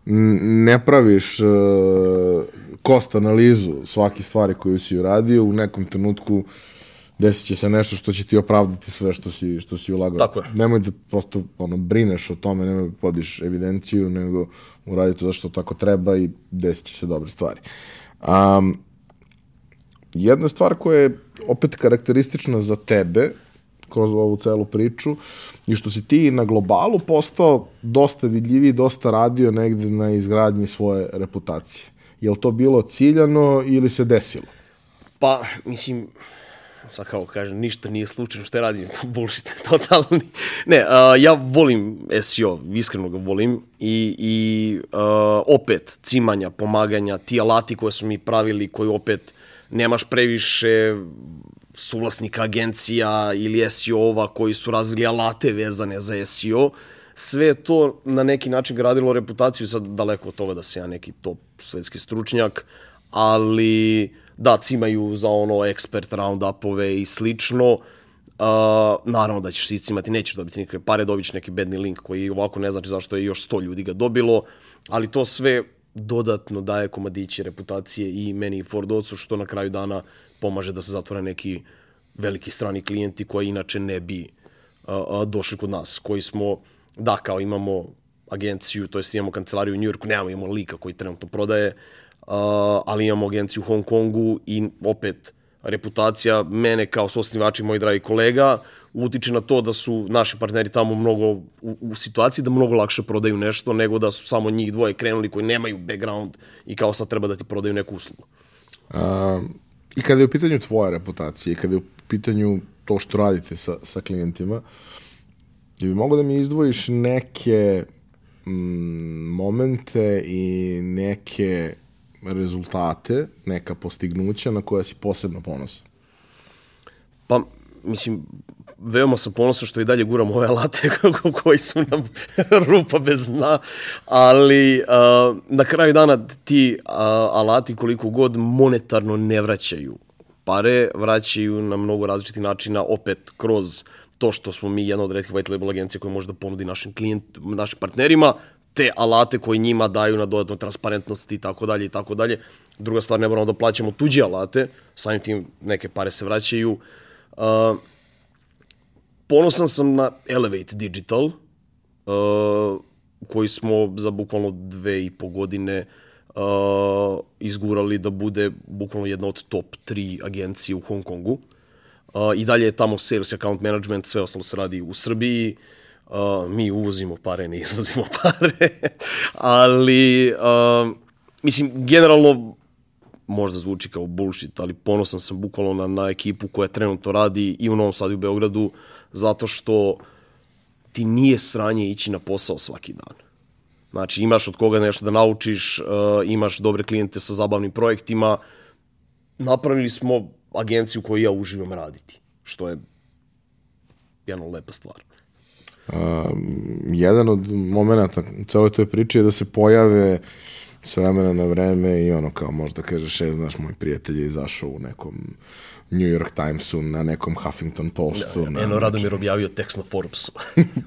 ne praviš uh, kost analizu svake stvari koju si uradio, u nekom trenutku desit će se nešto što će ti opravdati sve što si, što si ulagao. Tako je. Nemoj da prosto ono, brineš o tome, nemoj da podiš evidenciju, nego uradi to zašto tako treba i desit će se dobre stvari. Um, jedna stvar koja je opet karakteristična za tebe, kroz ovu celu priču i što si ti na globalu postao dosta vidljiviji, dosta radio negde na izgradnji svoje reputacije. Je li to bilo ciljano ili se desilo? Pa, mislim, sad kao kažem, ništa nije slučajno što radim, bullshit, totalni. Ne, uh, ja volim SEO, iskreno ga volim i, i uh, opet cimanja, pomaganja, ti alati koje su mi pravili, koji opet nemaš previše suvlasnika agencija ili SEO-ova koji su razvili alate vezane za SEO, sve to na neki način gradilo reputaciju, sad daleko od toga da se ja neki top svetski stručnjak, ali da, cimaju za ono expert round-upove i slično, Uh, naravno da ćeš se iscimati, nećeš dobiti nikakve pare, dobit neki bedni link koji ovako ne znači zašto je još 100 ljudi ga dobilo, ali to sve dodatno daje komadiće reputacije i meni i Fordocu, što na kraju dana pomaže da se zatvore neki veliki strani klijenti koji inače ne bi uh, došli kod nas, koji smo, da, kao imamo agenciju, to jest imamo kancelariju u Njujorku, nemamo, imamo lika koji trenutno prodaje, uh, ali imamo agenciju u Hong Kongu i opet reputacija mene kao sosnivač i mojih dragi kolega utiče na to da su naši partneri tamo mnogo u, u situaciji da mnogo lakše prodaju nešto nego da su samo njih dvoje krenuli koji nemaju background i kao sad treba da ti prodaju neku uslugu. Um I kada je u pitanju tvoja reputacija i kada je u pitanju to što radite sa, sa klijentima, je bi mogo da mi izdvojiš neke mm, momente i neke rezultate, neka postignuća na koja si posebno ponosan? Pa, mislim, veoma sam ponosan što i dalje guram ove alate koji su nam rupa bez dna, ali uh, na kraju dana ti uh, alati koliko god monetarno ne vraćaju pare, vraćaju na mnogo različitih načina, opet kroz to što smo mi jedna od redkih white label agencija koja može da ponudi našim klijentima, našim partnerima, te alate koji njima daju na dodatnu transparentnost i tako dalje i tako dalje. Druga stvar, ne moramo da plaćamo tuđe alate, samim tim neke pare se vraćaju. Uh, ponosan sam na Elevate Digital, uh, koji smo za bukvalno dve i po godine uh, izgurali da bude bukvalno jedna od top 3 agencije u Hong Kongu. Uh, I dalje je tamo sales account management, sve ostalo se radi u Srbiji. Uh, mi uvozimo pare, ne izvozimo pare. Ali, uh, mislim, generalno možda zvuči kao bullshit, ali ponosan sam bukvalno na, na ekipu koja trenutno radi i u Novom Sadu i u Beogradu, zato što ti nije sranje ići na posao svaki dan. Znači, imaš od koga nešto da naučiš, uh, imaš dobre klijente sa zabavnim projektima. Napravili smo agenciju koju ja uživam raditi, što je jedna lepa stvar. Um, jedan od momenta u celoj toj priči je da se pojave s vremena na vreme i ono kao možda kažeš, je, znaš, moj prijatelj je izašao u nekom New York Timesu, na nekom Huffington Postu. Ja, ja, eno, Radomir objavio tekst na Forbesu.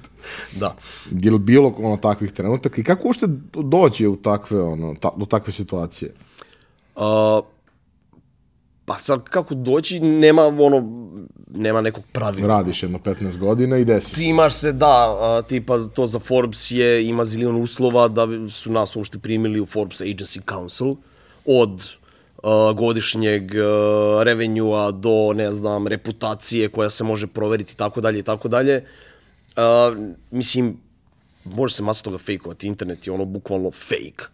da. Je li bilo ono takvih trenutaka i kako ušte dođe u takve, ono, ta, do takve situacije? Uh, Pa sad kako doći, nema ono, nema nekog pravila. Radiš jedno 15 godina i desi. Cimaš se, da, a, tipa to za Forbes je, ima zilion uslova da su nas uopšte primili u Forbes Agency Council od godišnjeg revenjua do, ne znam, reputacije koja se može proveriti i tako dalje i tako dalje. Mislim, može se masa toga fejkovati, internet je ono bukvalno fake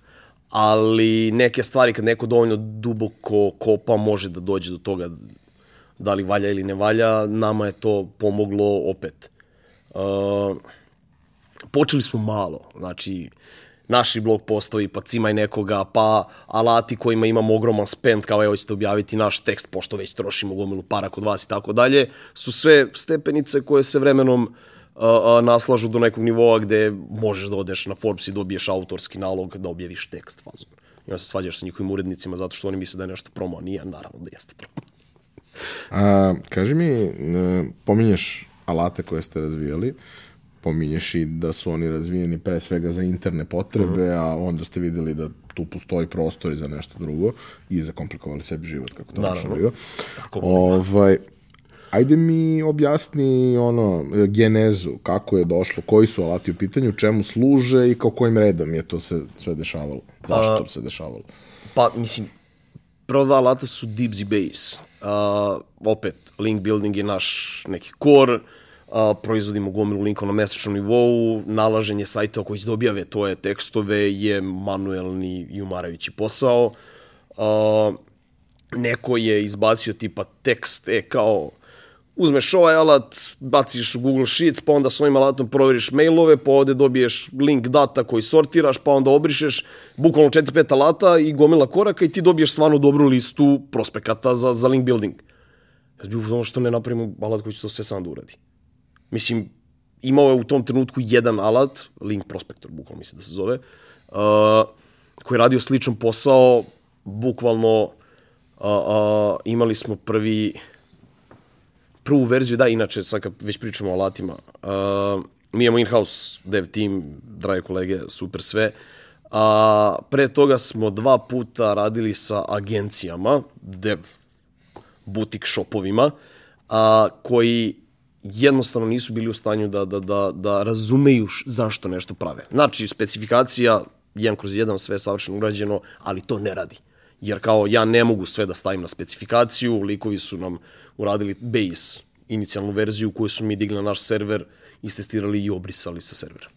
ali neke stvari kad neko dovoljno duboko kopa može da dođe do toga da li valja ili ne valja, nama je to pomoglo opet. Uh, počeli smo malo, znači naši blog postovi, pa cimaj nekoga, pa alati kojima imamo ogroman spend, kao evo ćete objaviti naš tekst, pošto već trošimo gomilu para kod vas i tako dalje, su sve stepenice koje se vremenom uh, naslažu do nekog nivoa gde možeš da odeš na Forbes i dobiješ autorski nalog da objaviš tekst fazon. I onda se svađaš sa njihovim urednicima zato što oni misle da je nešto promo, a nije, naravno da jeste promo. A, kaži mi, e, pominješ alate koje ste razvijali, pominješ i da su oni razvijeni pre svega za interne potrebe, uh -huh. a onda ste videli da tu postoji prostor i za nešto drugo i zakomplikovali sebi život, kako to Naravno. bio. Ovaj, Ajde mi objasni ono, genezu, kako je došlo, koji su alati u pitanju, čemu služe i kao kojim redom je to se sve dešavalo. Zašto A, se dešavalo? Pa, mislim, prvo dva alata su Dibs i Base. Uh, opet, link building je naš neki core, uh, proizvodimo gomilu linkova na mesečnom nivou, nalaženje sajtova koji će da objave tekstove je manuelni i umarajući posao. Uh, neko je izbacio tipa tekst, e, kao uzmeš ovaj alat, baciš u Google Sheets, pa onda s ovim alatom proveriš mailove, pa ovde dobiješ link data koji sortiraš, pa onda obrišeš bukvalno 4-5 alata i gomila koraka i ti dobiješ stvarno dobru listu prospekata za, za link building. Ja bih ono što ne napravimo alat koji će to sve sam da uradi. Mislim, imao je u tom trenutku jedan alat, Link Prospector, bukvalno mislim da se zove, uh, koji je radio sličan posao, bukvalno uh, uh, imali smo prvi prvu verziju, da, inače, sad kad već pričamo o alatima, uh, mi imamo in-house dev team, drage kolege, super sve, a pre toga smo dva puta radili sa agencijama, dev butik shopovima, a, koji jednostavno nisu bili u stanju da, da, da, da razumeju zašto nešto prave. Znači, specifikacija 1 kroz 1, sve savršeno urađeno, ali to ne radi. Jer kao ja ne mogu sve da stavim na specifikaciju, likovi su nam uradili base, inicijalnu verziju koju su mi digli na naš server, istestirali i obrisali sa servera.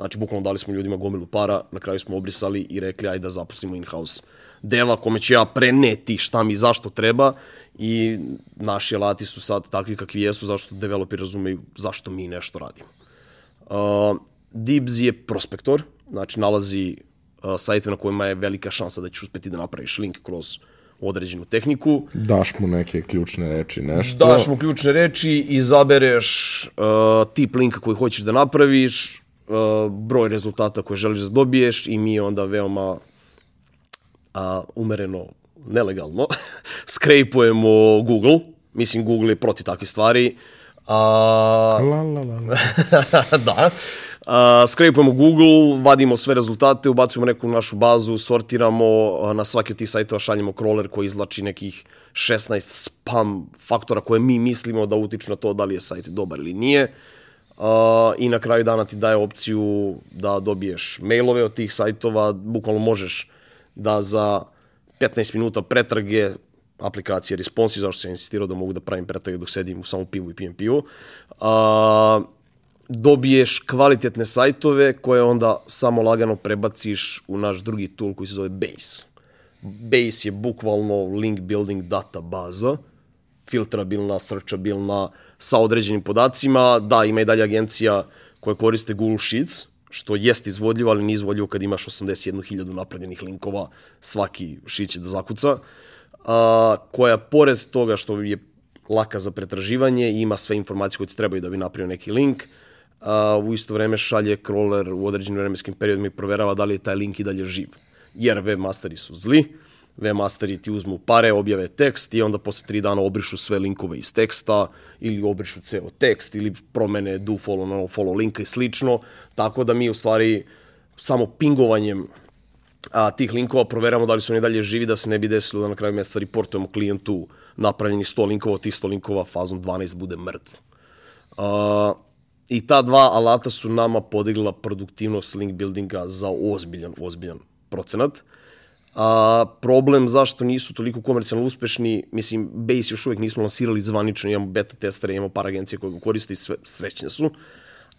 Znači, bukvalno dali smo ljudima gomilu para, na kraju smo obrisali i rekli ajde da zaposlimo in-house deva kome ću ja preneti šta mi zašto treba i naši alati su sad takvi kakvi jesu zašto developeri razumeju zašto mi nešto radimo. Uh, Dibs je prospektor, znači nalazi uh, sajtove na kojima je velika šansa da ćeš uspeti da napraviš link kroz određenu tehniku. Daš mu neke ključne reči, nešto. Daš mu ključne reči, izabereš uh, tip linka koji hoćeš da napraviš, uh, broj rezultata koje želiš da dobiješ i mi onda veoma uh, umereno, nelegalno, skrejpujemo Google. Mislim, Google je proti takve stvari. A... La, la, la. da. Uh, skrejpujemo Google, vadimo sve rezultate, ubacujemo neku našu bazu, sortiramo, uh, na svaki od tih sajtova šaljemo crawler koji izlači nekih 16 spam faktora koje mi mislimo da utiču na to da li je sajt dobar ili nije. Uh, I na kraju dana ti daje opciju da dobiješ mailove od tih sajtova, bukvalno možeš da za 15 minuta pretrage aplikacije Responsi, zašto sam insistirao da mogu da pravim pretrage dok sedim u samom pivu i pijem pivu. Uh, dobiješ kvalitetne sajtove koje onda samo lagano prebaciš u naš drugi tool koji se zove Base. Base je bukvalno link building databaza, filtrabilna, searchabilna, sa određenim podacima. Da, ima i dalje agencija koja koriste Google Sheets, što jest izvodljivo, ali nije izvodljivo kad imaš 81.000 napravljenih linkova, svaki sheet će da zakuca, a, koja pored toga što je laka za pretraživanje i ima sve informacije koje ti trebaju da bi napravio neki link, a, u isto vreme šalje crawler u određenim vremenskim periodima i proverava da li je taj link i dalje živ. Jer webmasteri su zli, webmasteri ti uzmu pare, objave tekst i onda posle tri dana obrišu sve linkove iz teksta ili obrišu ceo tekst ili promene do follow, no follow linka i slično. Tako da mi u stvari samo pingovanjem a, tih linkova proveramo da li su oni dalje živi, da se ne bi desilo da na kraju meseca reportujemo klijentu napravljeni 100 linkova, tih 100 linkova fazom 12 bude mrtvo. Uh, I ta dva alata su nama podigla produktivnost link buildinga za ozbiljan, ozbiljan procenat. A, problem zašto nisu toliko komercijalno uspešni, mislim, Base još uvek nismo lansirali zvanično, imamo beta testere, imamo par agencije koje ga koriste i sve, srećne su,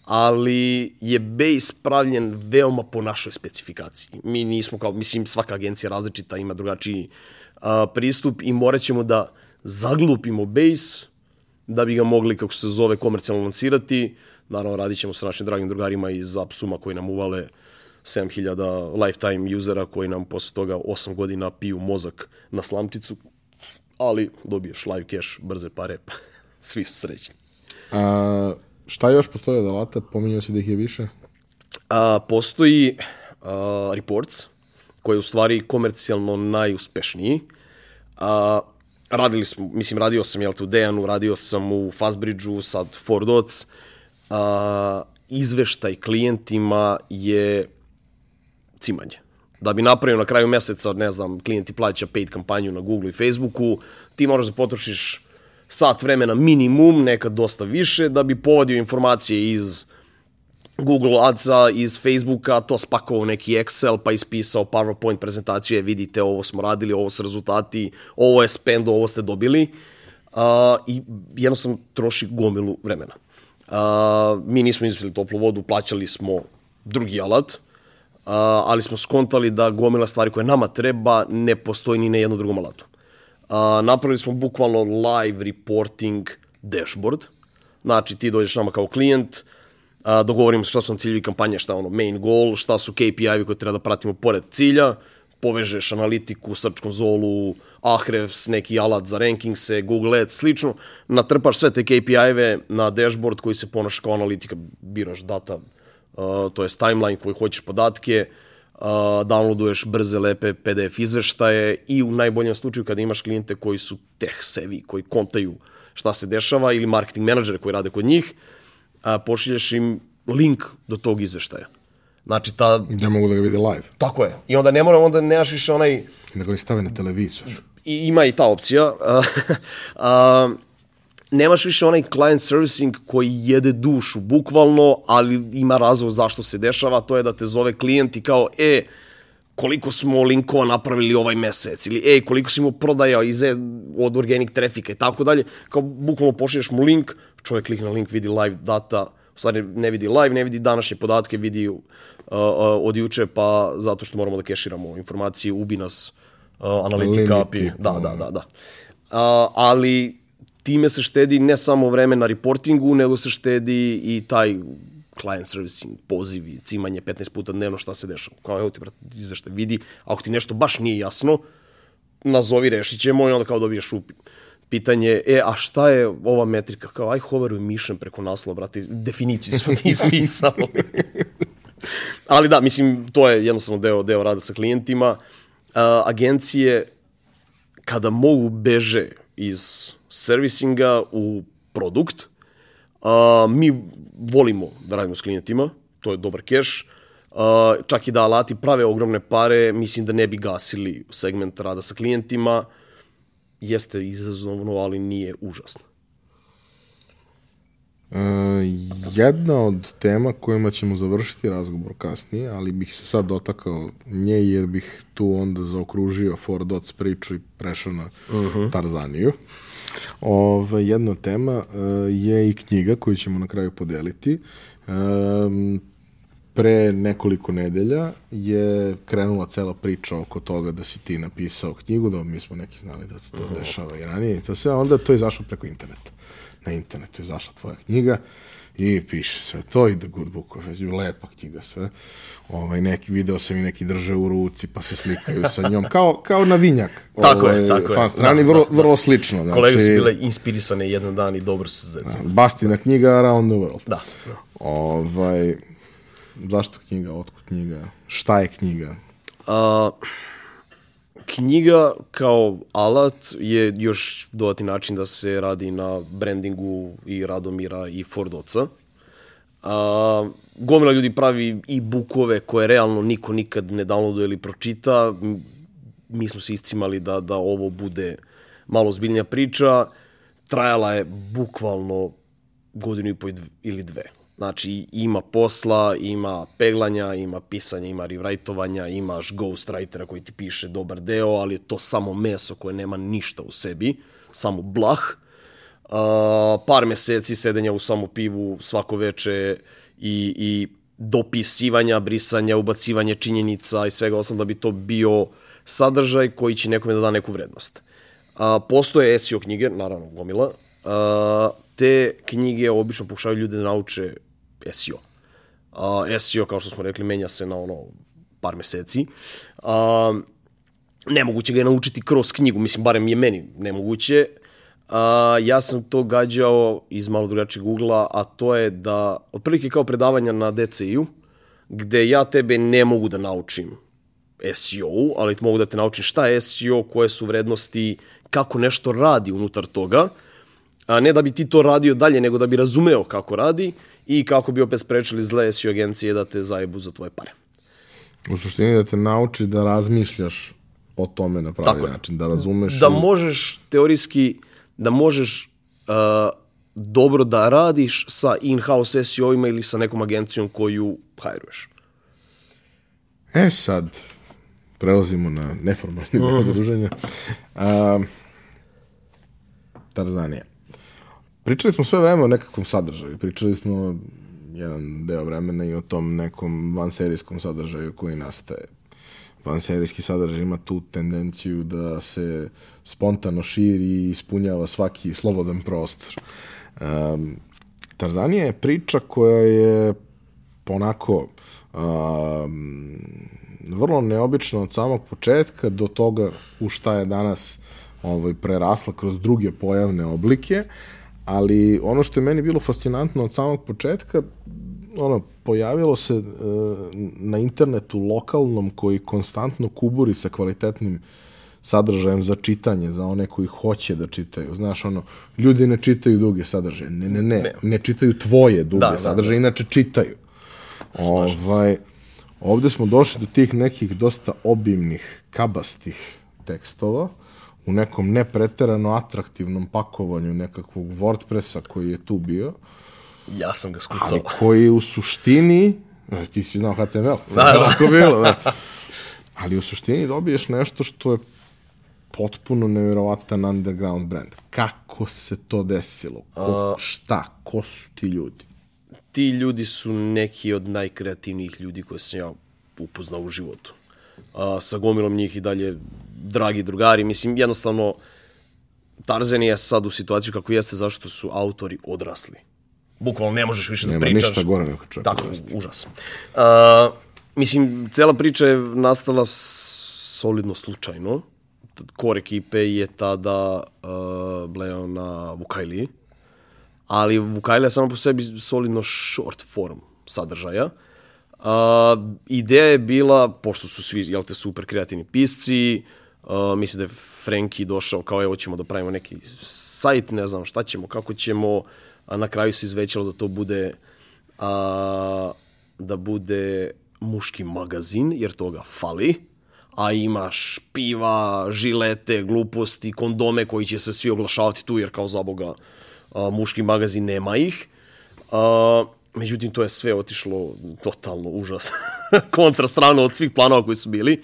ali je Base pravljen veoma po našoj specifikaciji. Mi nismo kao, mislim, svaka agencija različita, ima drugačiji a, pristup i morat ćemo da zaglupimo Base da bi ga mogli, kako se zove, komercijalno lansirati. Naravno, radit ćemo sa našim dragim drugarima iz Apsuma koji nam uvale 7000 lifetime usera koji nam posle toga 8 godina piju mozak na slamticu, ali dobiješ live cash, brze pare, svi su srećni. A, šta još postoji od alata? Pominjao si da ih je više? A, postoji a, Reports, koji je u stvari komercijalno najuspešniji. A, radili smo, mislim, radio sam jel, u Dejanu, radio sam u Fastbridgeu, sad Ford. A, izveštaj klijentima je cimanje. Da bi napravio na kraju meseca, ne znam, klijenti plaća paid kampanju na Google i Facebooku, ti moraš da potrošiš sat vremena minimum, nekad dosta više, da bi povadio informacije iz Google Adsa, iz Facebooka, to spakovao neki Excel, pa ispisao PowerPoint prezentaciju, je vidite, ovo smo radili, ovo su rezultati, ovo je spend, ovo ste dobili. Uh, I jednostavno troši gomilu vremena. Uh, mi nismo izmislili toplu vodu, plaćali smo drugi alat, Uh, ali smo skontali da gomila stvari koje nama treba ne postoji ni na jednom drugom alatu. Napravili smo bukvalno live reporting dashboard. Znači, ti dođeš nama kao klijent, uh, dogovorimo se šta su nam ciljevi kampanje, šta je ono main goal, šta su KPI-vi koje treba da pratimo pored cilja, povežeš analitiku, Search konzolu, Ahrefs, neki alat za rankingse, Google Ads, slično, natrpaš sve te KPI-ve na dashboard koji se ponaša kao analitika, biraš data, uh, to je timeline koji hoćeš podatke, uh, downloaduješ brze, lepe PDF izveštaje i u najboljem slučaju kada imaš klijente koji su tech sevi, koji kontaju šta se dešava ili marketing menadžere koji rade kod njih, uh, pošiljaš im link do tog izveštaja. Znači ta... Ne mogu da ga vide live. Tako je. I onda ne mora, onda nemaš više onaj... Nego ih stave na televizor. I ima i ta opcija. Nemaš više onaj client servicing koji jede dušu, bukvalno, ali ima razlog zašto se dešava, to je da te zove klijent i kao, e, koliko smo linkova napravili ovaj mesec, ili ej, koliko si mu prodaja iz, od organic trafika? I tako dalje, kao bukvalno pošliješ mu link, čovjek klikne na link, vidi live data, u stvari ne vidi live, ne vidi današnje podatke, vidi uh, uh, od juče, pa zato što moramo da keširamo informacije, ubi nas uh, analitika API. Da, da, da, da. Uh, ali time se štedi ne samo vreme na reportingu, nego se štedi i taj client servicing, pozivi, cimanje 15 puta dnevno šta se dešava. Kao evo ti brat, izveštaj vidi, ako ti nešto baš nije jasno, nazovi, rešit ćemo i onda kao dobiješ u pitanje, e, a šta je ova metrika? Kao, aj hoveruj mišem preko naslova, brate, definiciju smo ti ispisali. Ali da, mislim, to je jednostavno deo, deo rada sa klijentima. Uh, agencije, kada mogu beže iz servisinga u produkt. A, mi volimo da radimo s klijentima, to je dobar keš. A, čak i da alati prave ogromne pare, mislim da ne bi gasili segment rada sa klijentima. Jeste izazovno, ali nije užasno. Uh, jedna od tema kojima ćemo završiti razgovor kasnije, ali bih se sad dotakao nje jer bih tu onda zaokružio Ford Dots priču i prešao na uh -huh. Tarzaniju. Ove, jedna tema uh, je i knjiga koju ćemo na kraju podeliti. Um, pre nekoliko nedelja je krenula cela priča oko toga da si ti napisao knjigu, da mi smo neki znali da to, to dešava i ranije i to sve, onda to je izašlo preko interneta. Na internetu je izašla tvoja knjiga i piše sve to i The Good Book of Ezio, lepa knjiga sve. Ovaj, neki video sam i neki drže u ruci pa se slikaju sa njom, kao, kao na vinjak. Tako ovaj, je, tako fan je. strani, Da, vrlo, da, vrlo slično. Znači, Kolege su bile inspirisane jedan dan i dobro su se zecali. Bastina knjiga Around the World. Da. da. Ovaj, zašto knjiga, otkud knjiga, šta je knjiga? A, knjiga kao alat je još dodati način da se radi na brandingu i Radomira i Fordoca. A, gomila ljudi pravi i bukove koje realno niko nikad ne downloaduje ili pročita. Mi smo se iscimali da, da ovo bude malo zbiljnija priča. Trajala je bukvalno godinu i po ili dve. Znači, ima posla, ima peglanja, ima pisanja, ima rewritovanja, imaš ghostwritera koji ti piše dobar deo, ali je to samo meso koje nema ništa u sebi, samo blah. Uh, par meseci sedenja u samo pivu svako veče i, i dopisivanja, brisanja, ubacivanja činjenica i svega ostalo da bi to bio sadržaj koji će nekome da da neku vrednost. Uh, postoje SEO knjige, naravno gomila, uh, te knjige obično pokušavaju ljude da nauče SEO. Uh, SEO, kao što smo rekli, menja se na ono par meseci. Uh, nemoguće ga je naučiti kroz knjigu, mislim, barem je meni nemoguće. Uh, ja sam to gađao iz malo drugačijeg ugla, a to je da, otprilike kao predavanja na DCI-u, gde ja tebe ne mogu da naučim SEO, ali mogu da te naučim šta je SEO, koje su vrednosti, kako nešto radi unutar toga, a ne da bi ti to radio dalje, nego da bi razumeo kako radi i kako bi opet sprečili zle SEO agencije da te zajebu za tvoje pare. U suštini da te nauči da razmišljaš o tome na pravi Tako način, da razumeš. Da i... možeš teorijski, da možeš uh, dobro da radiš sa in-house SEO-ima ili sa nekom agencijom koju hajruješ. E sad, prelazimo na neformalni deo druženja. Uh, Tarzanija. Pričali smo sve vreme o nekakvom sadržaju. Pričali smo jedan deo vremena i o tom nekom vanserijskom sadržaju koji nastaje. Vanserijski sadržaj ima tu tendenciju da se spontano širi i ispunjava svaki slobodan prostor. Um, Tarzanija je priča koja je onako um, vrlo neobična od samog početka do toga u šta je danas ovaj, prerasla kroz druge pojavne oblike. Uh, ali ono što je meni bilo fascinantno od samog početka, ono, pojavilo se e, na internetu lokalnom koji konstantno kuburi sa kvalitetnim sadržajem za čitanje, za one koji hoće da čitaju. Znaš, ono, ljudi ne čitaju duge sadržaje. Ne, ne, ne. Ne, ne čitaju tvoje duge da, sadržaje, da, da. inače čitaju. Ovaj, ovde smo došli do tih nekih dosta obimnih, kabastih tekstova, u nekom nepreterano atraktivnom pakovanju nekakvog WordPressa koji je tu bio. Ja sam ga skucao. Ali koji u suštini, e, ti si znao HTML, da, da. bilo, da. Ali u suštini dobiješ nešto što je potpuno nevjerovatan underground brand. Kako se to desilo? Ko, šta? Ko su ti ljudi? Ti ljudi su neki od najkreativnijih ljudi koje sam ja upoznao u životu. A, sa gomilom njih i dalje dragi drugari, mislim, jednostavno, Tarzan je sad u situaciju kako jeste zašto su autori odrasli. Bukvalno ne možeš više da Nema da pričaš. Nema ništa gore nego čovjek. Tako, užas. Uh, mislim, cela priča je nastala solidno slučajno. Kor ekipe je tada uh, blejao na Vukajli, ali Vukajli je samo po sebi solidno short form sadržaja. Uh, ideja je bila, pošto su svi, jel te, super kreativni pisci, uh, Uh, mislim da je Frenki došao kao evo ćemo da pravimo neki sajt, ne znam šta ćemo, kako ćemo, a na kraju se izvećalo da to bude a, da bude muški magazin, jer toga fali, a imaš piva, žilete, gluposti, kondome koji će se svi oglašavati tu, jer kao za Boga a, muški magazin nema ih. A, međutim, to je sve otišlo totalno užas. Kontra stranu od svih planova koji su bili.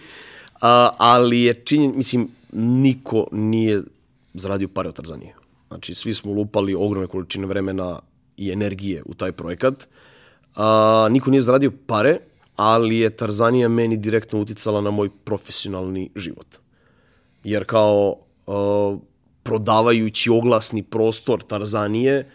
A, ali je činjen, mislim, niko nije zaradio pare od Tarzanije. Znači, svi smo lupali ogromne količine vremena i energije u taj projekat. A, niko nije zaradio pare, ali je Tarzanija meni direktno uticala na moj profesionalni život. Jer kao a, prodavajući oglasni prostor Tarzanije,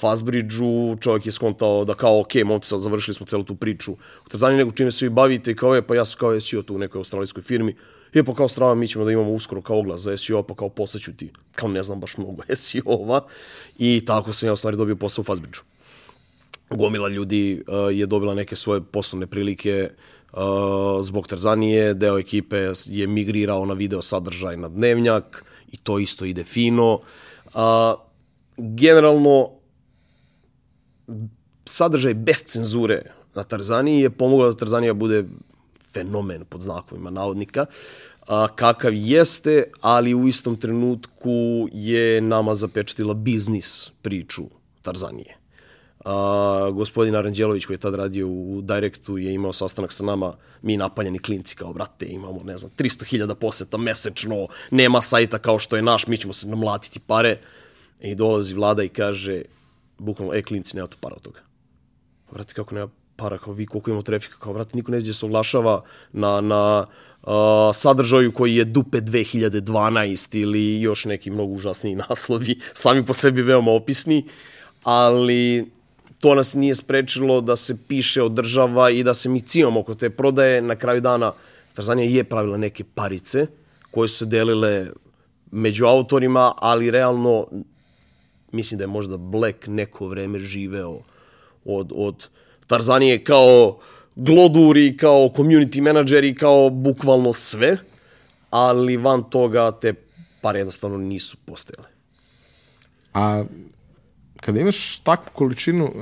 Fazbridžu, čovjek je skontao da kao, ok, momci, sad završili smo celu tu priču u Tarzaniji, nego čime se vi bavite i kao je, pa ja sam kao SEO tu u nekoj australijskoj firmi, je pa kao strava, mi ćemo da imamo uskoro kao oglas za SEO, pa kao poslaću ti, kao ne znam baš mnogo SEO-ova i tako sam ja u stvari dobio posao u Fazbridžu. Gomila ljudi uh, je dobila neke svoje poslovne prilike uh, zbog Tarzanije, deo ekipe je migrirao na video sadržaj na dnevnjak i to isto ide fino. Uh, generalno sadržaj bez cenzure na Tarzaniji je pomogao da Tarzanija bude fenomen pod znakovima navodnika, a, kakav jeste, ali u istom trenutku je nama zapečetila biznis priču Tarzanije. A, gospodin Aranđelović koji je tad radio u Directu je imao sastanak sa nama, mi napaljeni klinci kao brate, imamo ne znam 300.000 poseta mesečno, nema sajta kao što je naš, mi ćemo se namlatiti pare i dolazi vlada i kaže bukvalno, e klinci, nema tu para od toga. Brate, kako nema para, kao vi koliko imamo trafika, kao brate, niko neće da se oglašava na, na uh, sadržaju koji je dupe 2012 ili još neki mnogo užasniji naslovi, sami po sebi veoma opisni, ali to nas nije sprečilo da se piše od država i da se mi cijamo oko te prodaje. Na kraju dana Tarzanija je pravila neke parice koje su se delile među autorima, ali realno mislim da je možda Black neko vreme živeo od, od Tarzanije kao gloduri, kao community menadžeri, kao bukvalno sve, ali van toga te pare jednostavno nisu postojale. A kada imaš takvu količinu uh,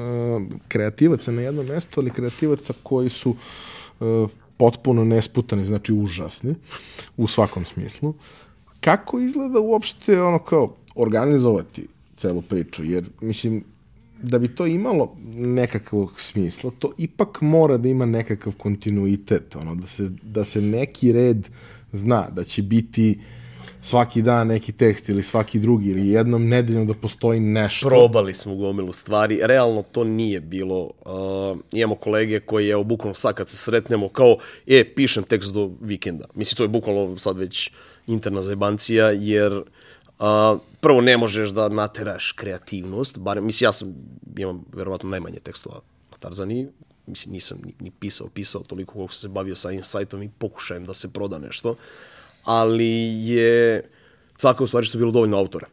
kreativaca na jednom mestu, ali kreativaca koji su uh, potpuno nesputani, znači užasni u svakom smislu, kako izgleda uopšte ono kao organizovati celu priču, jer mislim da bi to imalo nekakvog smisla, to ipak mora da ima nekakav kontinuitet, ono, da se, da se neki red zna, da će biti svaki dan neki tekst ili svaki drugi ili jednom nedeljom da postoji nešto. Probali smo gomilu stvari, realno to nije bilo. Uh, imamo kolege koji, evo, bukvalno sad kad se sretnemo, kao, e, pišem tekst do vikenda. Mislim, to je bukvalno sad već interna zajebancija, jer uh, prvo ne možeš da nateraš kreativnost, bar, mislim, ja sam, imam verovatno najmanje tekstova na Tarzani, mislim, nisam ni, ni pisao, pisao toliko koliko sam se bavio sa insajtom i pokušajem da se proda nešto, ali je caka u stvari što je bilo dovoljno autora.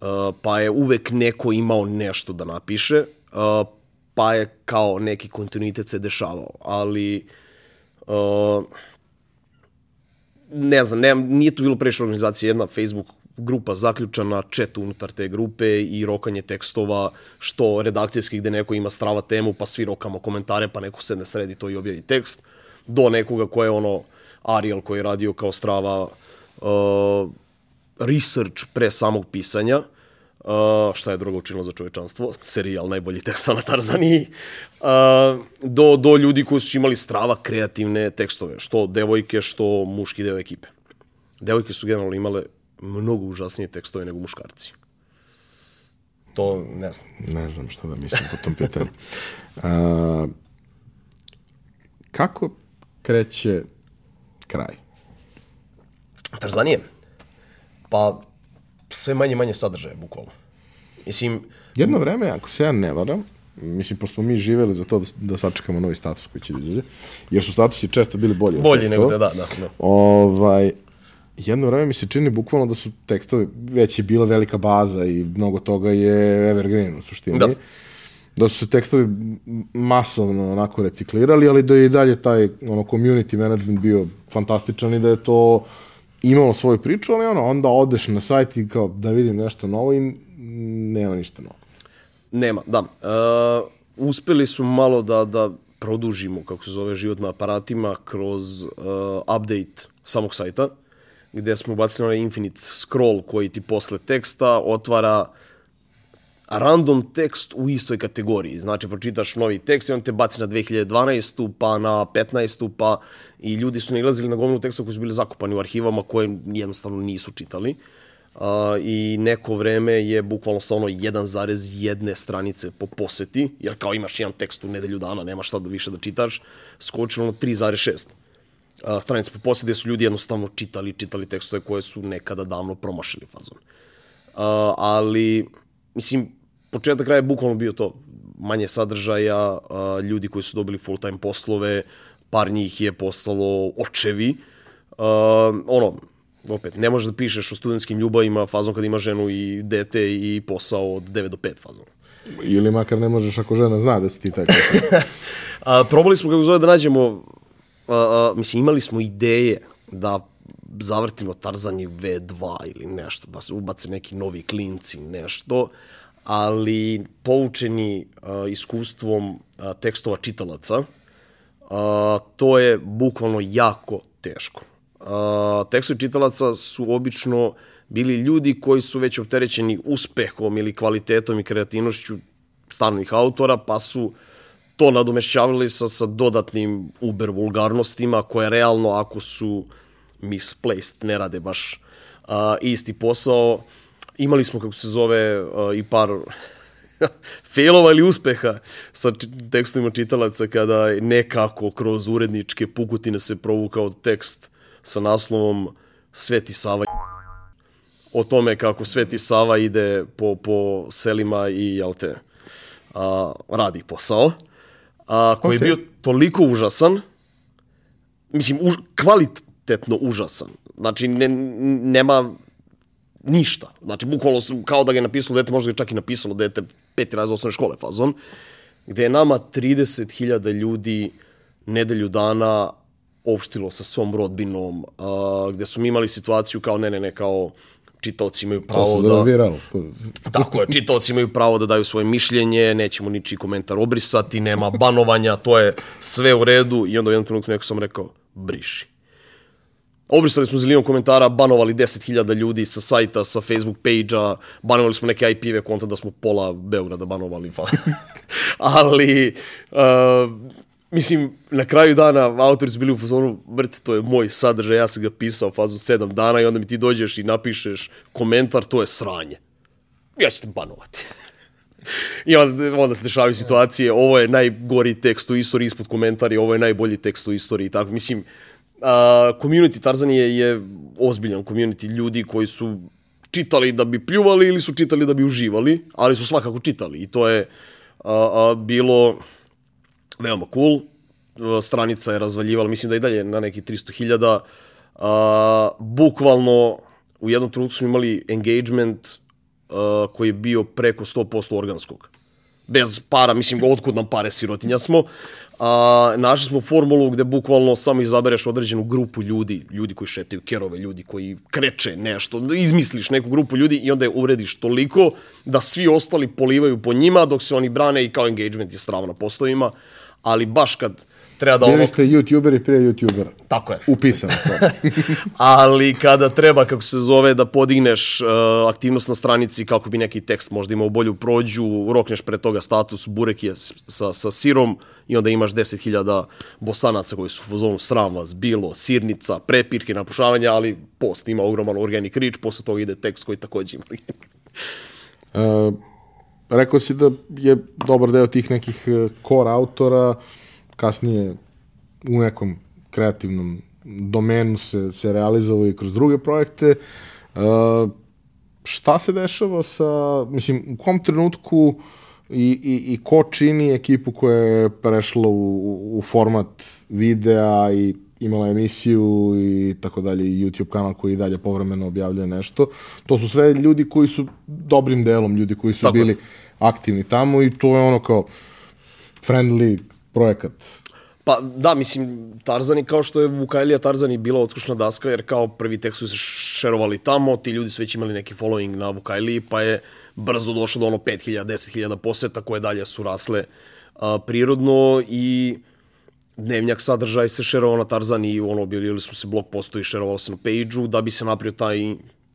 Uh, pa je uvek neko imao nešto da napiše, uh, pa je kao neki kontinuitet se dešavao, ali uh, ne znam, ne, nije tu bilo previše organizacije, jedna Facebook grupa zaključana, čet unutar te grupe i rokanje tekstova, što redakcijskih gde neko ima strava temu, pa svi rokamo komentare, pa neko sedne sredi to i objavi tekst, do nekoga ko je ono Ariel koji je radio kao strava uh, research pre samog pisanja, uh, šta je drugo učinilo za čovečanstvo, serijal najbolji tekst na Tarzaniji, uh, do, do ljudi koji su imali strava kreativne tekstove, što devojke, što muški deo ekipe. Devojke su generalno imale mnogo užasnije tekstove nego muškarci. To ne znam. Ne znam šta da mislim po tom pitanju. A, kako kreće kraj? Tarzanije? Pa sve manje manje sadržaje, bukvalno. Mislim... Jedno vreme, ako se ja ne varam, mislim, pošto mi živeli za to da, da sačekamo novi status koji će da izađe, jer su statusi često bili bolji. Bolji nego da, da, da. Ovaj, jedno vreme mi se čini bukvalno da su tekstovi, već je bila velika baza i mnogo toga je evergreen u suštini. Da. Da su se tekstovi masovno onako reciklirali, ali da je i dalje taj ono, community management bio fantastičan i da je to imalo svoju priču, ali ono, onda odeš na sajt i kao da vidim nešto novo i nema ništa novo. Nema, da. Uh, uspeli su malo da, da produžimo, kako se zove, život na aparatima kroz uh, update samog sajta gde smo ubacili onaj infinite scroll koji ti posle teksta otvara random tekst u istoj kategoriji. Znači, pročitaš novi tekst i on te baci na 2012. pa na 15. pa i ljudi su nalazili na gomilu teksta koji su bili zakopani u arhivama koje jednostavno nisu čitali. Uh, I neko vreme je bukvalno sa ono 1,1 stranice po poseti, jer kao imaš jedan tekst u nedelju dana, nema šta da više da čitaš, skočilo na 3,6 stranice po poslije gde su ljudi jednostavno čitali, čitali tekstove koje su nekada davno promašili fazon. Uh, ali, mislim, početak kraja je bukvalno bio to, manje sadržaja, uh, ljudi koji su dobili full-time poslove, par njih je postalo očevi. Uh, ono, opet, ne možeš da pišeš o studentskim ljubavima fazom kad ima ženu i dete i posao od 9 do 5 fazom. Ili makar ne možeš ako žena zna da si ti taj. A, probali smo kako zove da nađemo uh, uh, mislim, imali smo ideje da zavrtimo Tarzani V2 ili nešto, da se ubace neki novi klinci, nešto, ali poučeni uh, iskustvom uh, tekstova čitalaca, uh, a, to je bukvalno jako teško. A, tekstovi čitalaca su obično bili ljudi koji su već opterećeni uspehom ili kvalitetom i kreativnošću stanovih autora, pa su to nadomešćavali sa, sa dodatnim uber vulgarnostima koje realno ako su misplaced, ne rade baš a, isti posao. Imali smo, kako se zove, a, i par failova ili uspeha sa tekstovima čitalaca kada nekako kroz uredničke pukutine se provukao tekst sa naslovom Sveti Sava o tome kako Sveti Sava ide po, po selima i jel te, a, radi posao, a, koji okay. je bio toliko užasan, mislim, už, kvalitetno užasan. Znači, ne, nema ništa. Znači, bukvalno kao da ga je napisalo dete, možda ga je čak i napisalo dete peti raz osnovne škole fazon, gde je nama 30.000 ljudi nedelju dana opštilo sa svom rodbinom, a, gde smo imali situaciju kao ne, ne, ne, kao čitaoci imaju pravo da... Viralo. Tako je, čitaoci imaju pravo da daju svoje mišljenje, nećemo ničiji komentar obrisati, nema banovanja, to je sve u redu i onda u jednom trenutku neko sam rekao, briši. Obrisali smo zilinom komentara, banovali 10.000 ljudi sa sajta, sa Facebook page-a, banovali smo neke IP-ve konta da smo pola Beograda banovali. Ali, uh, mislim, na kraju dana autori su bili u fazonu, mrt, to je moj sadržaj, ja sam ga pisao fazu 7 dana i onda mi ti dođeš i napišeš komentar, to je sranje. Ja ću te banovati. I onda, onda se dešavaju situacije, ovo je najgori tekst u istoriji ispod komentari, ovo je najbolji tekst u istoriji. Tako, mislim, a, community Tarzan je, je ozbiljan community ljudi koji su čitali da bi pljuvali ili su čitali da bi uživali, ali su svakako čitali i to je a, a, bilo veoma cool. Stranica je razvaljivala, mislim da i dalje na neki 300.000. Bukvalno u jednom trenutku smo imali engagement a, koji je bio preko 100% organskog. Bez para, mislim, otkud nam pare sirotinja smo, a, našli smo formulu gde bukvalno samo izabereš određenu grupu ljudi, ljudi koji šetaju kerove, ljudi koji kreče nešto, da izmisliš neku grupu ljudi i onda je uvrediš toliko da svi ostali polivaju po njima dok se oni brane i kao engagement je strava na postovima, ali baš kad treba da... Bili ste youtuber i prije youtubera. Tako je. Upisano to. Ali kada treba, kako se zove, da podigneš uh, aktivnost na stranici kako bi neki tekst možda imao bolju prođu, rokneš pre toga status burek je sa, sa sirom i onda imaš 10.000 bosanaca koji su u fazonu sram vas, bilo, sirnica, prepirke, napušavanja, ali post ima ogroman organic reach, posle toga ide tekst koji takođe ima uh, rekao si da je dobar deo tih nekih uh, core autora kasnije u nekom kreativnom domenu se, se realizovao i kroz druge projekte. Uh, šta se dešava sa, mislim, u kom trenutku i, i, i ko čini ekipu koja je prešla u, u format videa i imala emisiju i tako dalje i YouTube kanal koji dalje povremeno objavljuje nešto. To su sve ljudi koji su dobrim delom ljudi koji su tako. bili aktivni tamo i to je ono kao friendly projekat. Pa da, mislim, Tarzani kao što je Vukajlija Tarzani bila odskušna daska, jer kao prvi tekst su se šerovali tamo, ti ljudi su već imali neki following na Vukajliji, pa je brzo došlo do ono 5000, 10.000 poseta koje dalje su rasle a, prirodno i dnevnjak sadržaj se šerovao na Tarzani i ono, objavili smo se blog postoji, šerovalo se na page-u da bi se napravio taj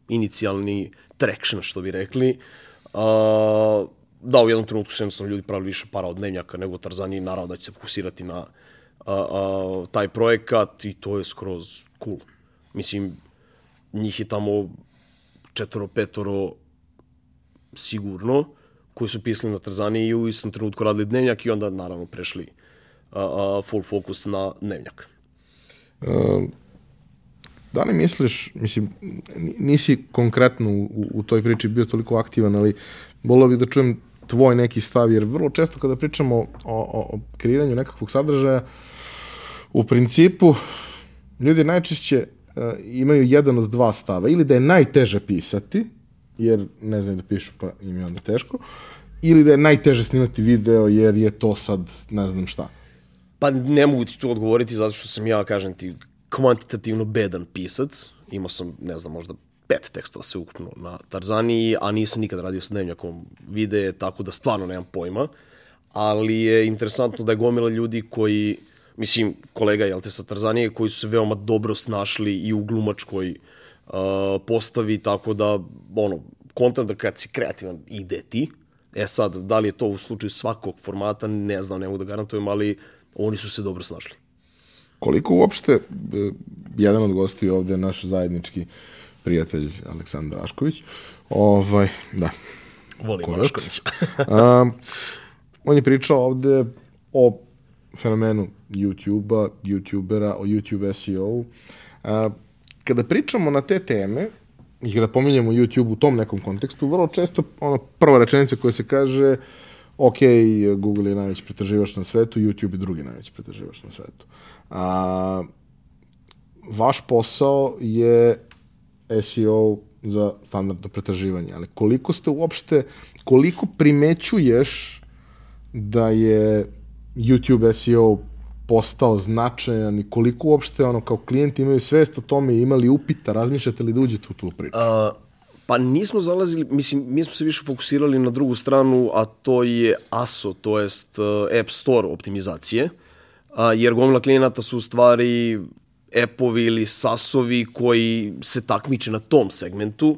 inicijalni traction, što bi rekli. A, da, u jednom trenutku su jednostavno ljudi pravili više para od dnevnjaka nego Tarzani i naravno da će se fokusirati na a, a, taj projekat i to je skroz cool. Mislim, njih je tamo četvoro, petoro sigurno, koji su pisali na Tarzani i u istom trenutku radili dnevnjak i onda naravno prešli a, full fokus na dnevnjak. Uh, da li misliš, mislim, nisi konkretno u, u toj priči bio toliko aktivan, ali volio bih da čujem tvoj neki stav, jer vrlo često kada pričamo o, o, o kreiranju nekakvog sadržaja, u principu ljudi najčešće uh, imaju jedan od dva stava, ili da je najteže pisati, jer ne znaju da pišu pa im je onda teško, ili da je najteže snimati video jer je to sad ne znam šta. Pa ne mogu ti tu odgovoriti zato što sam ja, kažem ti, kvantitativno bedan pisac. Imao sam, ne znam, možda pet tekstova se ukupno na Tarzani, a nisam nikad radio sa dnevnjakom videe, tako da stvarno nemam pojma. Ali je interesantno da je gomila ljudi koji mislim, kolega, jel te, sa Tarzanije, koji su se veoma dobro snašli i u glumačkoj uh, postavi, tako da, ono, kontam da kad si kreativan, ide ti. E sad, da li je to u slučaju svakog formata, ne znam, ne mogu da garantujem, ali oni su se dobro snašli. Koliko uopšte, e, jedan od gosti ovde je naš zajednički prijatelj Aleksandar Rašković, ovaj, da, Volim Korak. Raškovića. Um, on je pričao ovde o fenomenu YouTube-a, YouTubera, o YouTube SEO-u. Uh, kada pričamo na te teme i kada pominjamo YouTube u tom nekom kontekstu, vrlo često ono, prva rečenica koja se kaže ok, Google je najveći pretraživač na svetu, YouTube je drugi najveći pretraživač na svetu. A, vaš posao je SEO za standardno pretraživanje, ali koliko ste uopšte, koliko primećuješ da je YouTube SEO postao značajan i koliko uopšte ono kao klijenti imaju svest o tome i imali upita, razmišljate li da uđete u tu priču? A, pa nismo zalazili, mislim, mi smo se više fokusirali na drugu stranu, a to je ASO, to jest uh, App Store optimizacije, a, jer gomila klijenata su u stvari appovi ili sasovi koji se takmiče na tom segmentu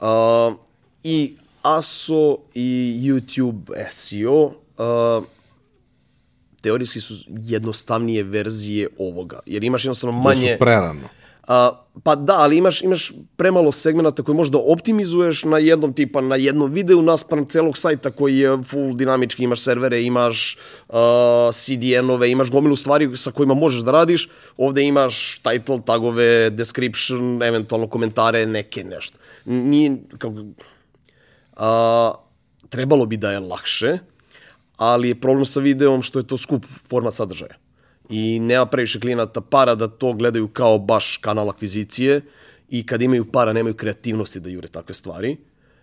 a, i ASO i YouTube SEO a, teorijski su jednostavnije verzije ovoga, jer imaš jednostavno manje... Da su prerano. A, pa da, ali imaš, imaš premalo segmenta koje možda optimizuješ na jednom tipa, na jednom videu naspram celog sajta koji je full dinamički, imaš servere, imaš uh, CDN-ove, imaš gomilu stvari sa kojima možeš da radiš, ovde imaš title, tagove, description, eventualno komentare, neke nešto. Nije, kako, a, trebalo bi da je lakše, ali je problem sa videom što je to skup format sadržaja i nema previše klijenata para da to gledaju kao baš kanal akvizicije. I kad imaju para nemaju kreativnosti da jure takve stvari.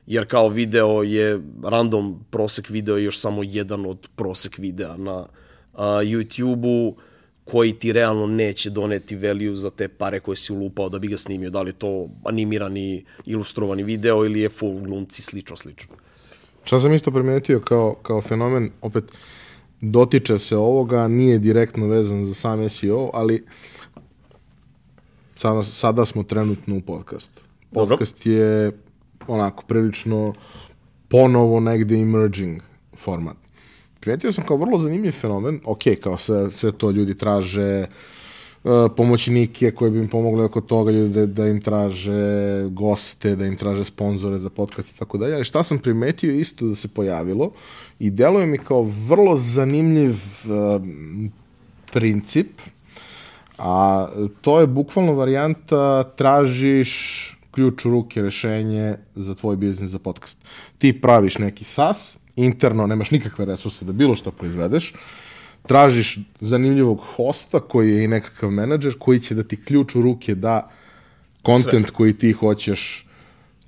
Jer kao video je random prosek video je još samo jedan od prosek videa na a, YouTube-u koji ti realno neće doneti value za te pare koje si ulupao da bi ga snimio, da li je to animirani, ilustrovani video ili je full glumci, slično, slično. Šta sam isto primetio kao, kao fenomen, opet, dotiče se ovoga, nije direktno vezan za sam SEO, ali sada, sada smo trenutno u podcastu. Dobro. Podcast je onako prilično ponovo negde emerging format. Primetio sam kao vrlo zanimljiv fenomen, ok, kao sve, sve to ljudi traže, uh, pomoćnike koji bi im pomogli oko toga, ljudi da, da im traže goste, da im traže sponzore za podcast i tako dalje. Ali šta sam primetio isto da se pojavilo i deluje mi kao vrlo zanimljiv uh, princip, a to je bukvalno varijanta tražiš ključ u ruke rešenje za tvoj biznis za podcast. Ti praviš neki SaaS, interno nemaš nikakve resurse da bilo što proizvedeš, tražiš zanimljivog hosta koji je i nekakav menadžer koji će da ti ključ u ruke da kontent koji ti hoćeš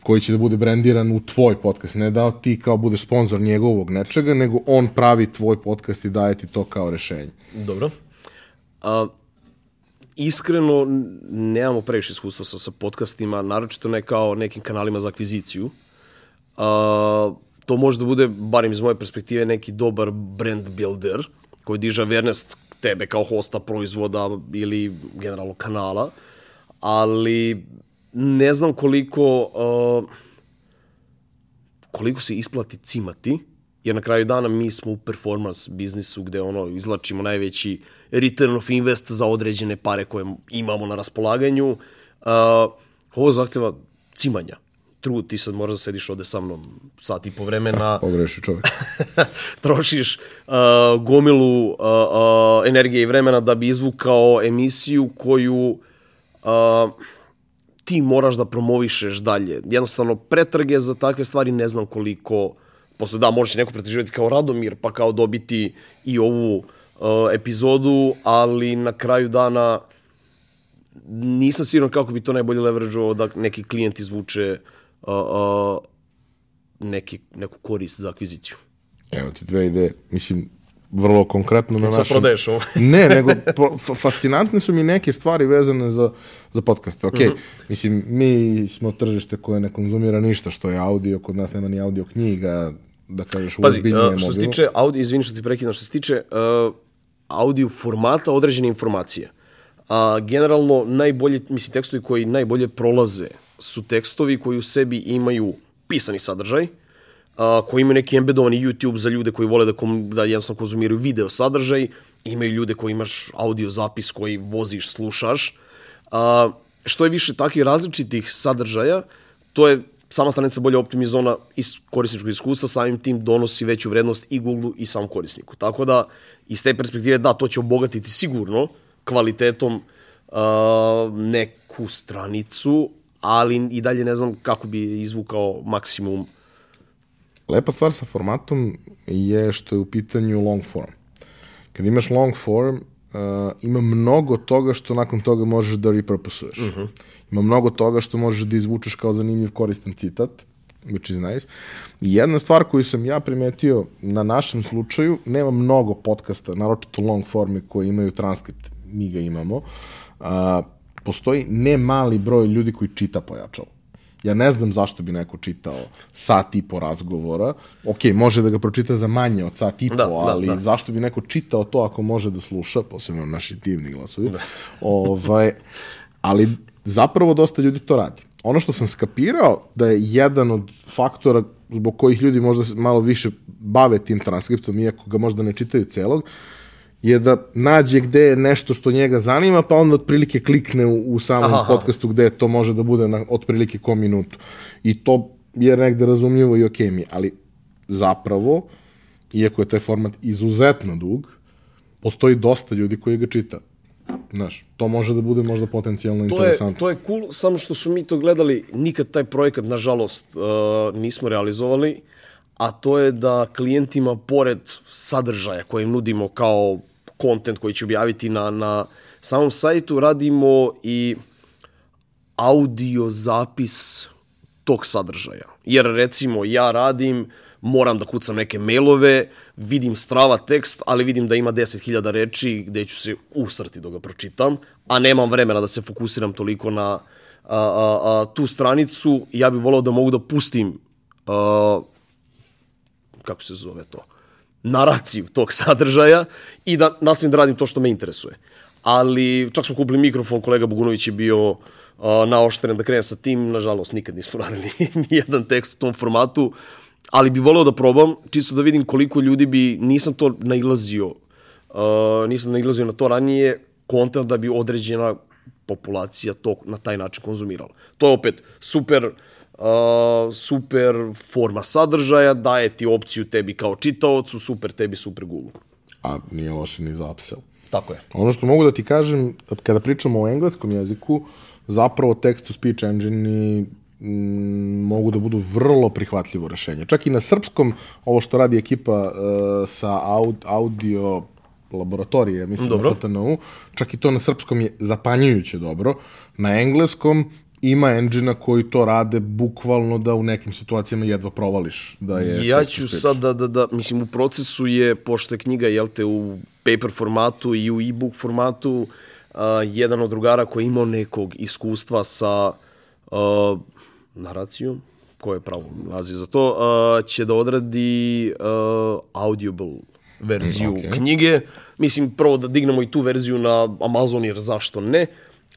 koji će da bude brendiran u tvoj podcast, ne da ti kao budeš sponsor njegovog nečega, nego on pravi tvoj podcast i daje ti to kao rešenje. Dobro. A, iskreno, nemamo previše iskustva sa, sa podcastima, naročito ne kao nekim kanalima za akviziciju. A, to može da bude, barem iz moje perspektive, neki dobar brand builder koji diže awareness tebe kao hosta proizvoda ili generalno kanala, ali ne znam koliko uh, koliko se isplati cimati, jer na kraju dana mi smo u performance biznisu gde ono izlačimo najveći return of invest za određene pare koje imamo na raspolaganju. Uh, ovo zahteva cimanja. Trud, ti sad moraš da sediš ovde sa mnom sat i po vremena, Pogreši čovjek. trošiš uh, gomilu uh, uh, energije i vremena da bi izvukao emisiju koju uh, ti moraš da promovišeš dalje. Jednostavno, pretrage za takve stvari ne znam koliko, posle da, možeš neko pretraživati kao Radomir, pa kao dobiti i ovu uh, epizodu, ali na kraju dana nisam siguran kako bi to najbolje leverageovao da neki klijent izvuče uh, neki, neku korist za akviziciju. Evo ti dve ideje. Mislim, vrlo konkretno na Sad našem... prodaješ ovo. ne, nego fascinantne su mi neke stvari vezane za, za podcaste. Ok, Mhm. mislim, mi smo tržište koje ne konzumira ništa što je audio, kod nas nema ni audio knjiga, da kažeš, Pazi, uozbiljnije uh, što se tiče audio, izvini što ti prekidam, što se tiče uh, audio formata određene informacije. A, generalno, najbolje, mislim, tekstovi koji najbolje prolaze su tekstovi koji u sebi imaju pisani sadržaj, a, koji imaju neki embedovani YouTube za ljude koji vole da, kom, da jednostavno konzumiraju video sadržaj, imaju ljude koji imaš audio zapis koji voziš, slušaš. A, što je više takvih različitih sadržaja, to je sama stranica bolje optimizovana iz korisničkog iskustva, samim tim donosi veću vrednost i Google i sam korisniku. Tako da, iz te perspektive, da, to će obogatiti sigurno kvalitetom uh, neku stranicu, ali i dalje ne znam kako bi izvukao maksimum. Lepa stvar sa formatom je što je u pitanju long form. Kad imaš long form, uh, ima mnogo toga što nakon toga možeš da repurposuješ. Uh -huh. Ima mnogo toga što možeš da izvučeš kao zanimljiv koristan citat, which is nice. I jedna stvar koju sam ja primetio na našem slučaju, nema mnogo podcasta, naročito long forme koji imaju transkript, mi ga imamo, uh, postoji ne mali broj ljudi koji čita pojačalo. Ja ne znam zašto bi neko čitao sat i po razgovora. Ok, može da ga pročita za manje od sat i po, da, da ali da, da. zašto bi neko čitao to ako može da sluša, posebno naši divni glasovi. Da. ovaj, ali zapravo dosta ljudi to radi. Ono što sam skapirao da je jedan od faktora zbog kojih ljudi možda malo više bave tim transkriptom, iako ga možda ne čitaju celog, je da nađe gde je nešto što njega zanima, pa onda otprilike klikne u, u samom aha, podcastu gde to može da bude na otprilike ko minutu. I to je negde razumljivo i okej okay mi, ali zapravo, iako je taj format izuzetno dug, postoji dosta ljudi koji ga čita. Znaš, to može da bude možda potencijalno to interesantno. Je, to je cool, samo što su mi to gledali, nikad taj projekat, nažalost, uh, nismo realizovali, a to je da klijentima, pored sadržaja koje im nudimo kao kontent koji će objaviti na, na samom sajtu, radimo i audio zapis tog sadržaja. Jer recimo ja radim, moram da kucam neke mailove, vidim strava tekst, ali vidim da ima 10.000 reči gde ću se usrti da ga pročitam, a nemam vremena da se fokusiram toliko na a, a, a, tu stranicu. Ja bih volao da mogu da pustim a, kako se zove to, naraciju tog sadržaja i da nastavim da radim to što me interesuje. Ali čak smo kupili mikrofon, kolega Bogunović je bio uh, naoštren da krene sa tim, nažalost nikad nismo radili ni jedan tekst u tom formatu, ali bi voleo da probam, čisto da vidim koliko ljudi bi, nisam to nailazio, uh, nisam nailazio na to ranije, kontent da bi određena populacija to na taj način konzumirala. To je opet super uh, uh, super forma sadržaja, daje ti opciju tebi kao čitaocu, super tebi, super Google. A nije loše ni za upsell. Tako je. Ono što mogu da ti kažem, kada pričamo o engleskom jeziku, zapravo text-to-speech engine mm, mogu da budu vrlo prihvatljivo rešenje. Čak i na srpskom, ovo što radi ekipa uh, sa aud, audio laboratorije, mislim dobro. na FTNU, čak i to na srpskom je zapanjujuće dobro. Na engleskom ima engine koji to rade bukvalno da u nekim situacijama jedva provališ. Da je ja ću sad da, da, da, mislim u procesu je, pošto je knjiga, jel te, u paper formatu i u e-book formatu, uh, jedan od drugara koji imao nekog iskustva sa uh, naracijom, ko je pravo naziv za to, uh, će da odradi uh, audible verziju okay. knjige. Mislim, prvo da dignemo i tu verziju na Amazon, jer zašto ne?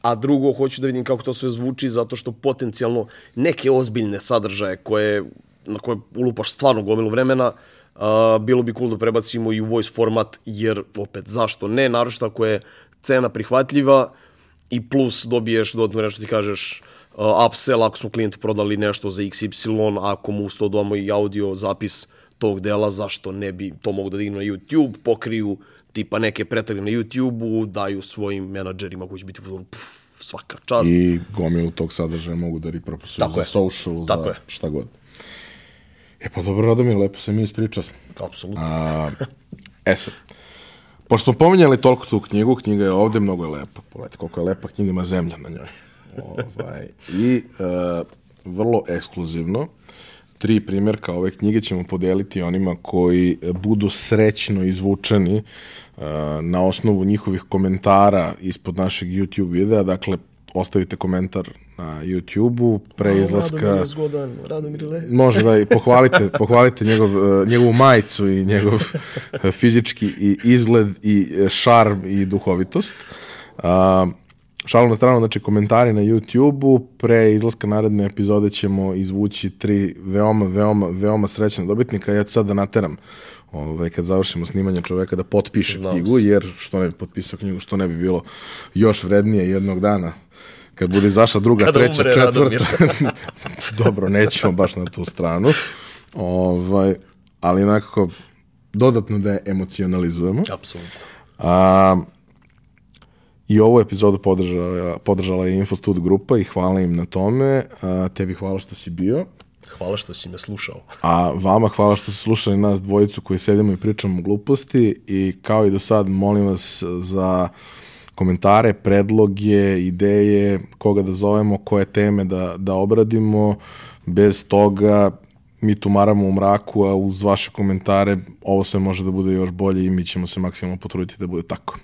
A drugo hoću da vidim kako to sve zvuči zato što potencijalno neke ozbiljne sadržaje koje, na koje ulupaš stvarno gomilu vremena, uh, bilo bi cool da prebacimo i u voice format, jer opet zašto ne, naročito ako je cena prihvatljiva i plus dobiješ dodatno nešto ti kažeš uh, upsell ako smo klijentu prodali nešto za XY, ako mu uz to doma i audio zapis tog dela, zašto ne bi to mogu da dignu na YouTube, pokriju uh, tipa neke pretrage na YouTube-u, daju svojim menadžerima koji će biti pff, svaka čast. I gomilu tog sadržaja mogu da repropisuju za je. social, Tako za je. šta god. E pa dobro, Radomir, lepo se mi ispričao smo. Apsolutno. A, e sad, pošto smo pominjali toliko tu knjigu, knjiga je ovde mnogo je lepa. Pogledajte koliko je lepa, knjiga ima zemlja na njoj. ovaj, I uh, vrlo ekskluzivno tri primjerka ove knjige ćemo podeliti onima koji budu srećno izvučeni uh, na osnovu njihovih komentara ispod našeg YouTube videa. Dakle, ostavite komentar na YouTube-u pre izlaska. Radomir je zgodan, Radomir lep. Može da i pohvalite, pohvalite njegov, uh, njegovu majicu i njegov uh, fizički i izgled i šarm i duhovitost. Uh, šalu na stranu, znači komentari na YouTube-u, pre izlaska naredne epizode ćemo izvući tri veoma, veoma, veoma srećna dobitnika. Ja ću sad da nateram ovaj, kad završimo snimanje čoveka da potpiše Znao knjigu, jer što ne bi potpisao knjigu, što ne bi bilo još vrednije jednog dana kad bude izašla druga, Kada treća, umre četvrta. Dobro, nećemo baš na tu stranu. Ovaj, ali nekako dodatno da je emocionalizujemo. Apsolutno. A, I ovu epizodu podržala, podržala je Infostud grupa i hvala im na tome. A, tebi hvala što si bio. Hvala što si me slušao. A vama hvala što ste slušali nas dvojicu koji sedimo i pričamo gluposti i kao i do sad molim vas za komentare, predloge, ideje, koga da zovemo, koje teme da, da obradimo. Bez toga mi tumaramo u mraku, a uz vaše komentare ovo sve može da bude još bolje i mi ćemo se maksimalno potruditi da bude tako.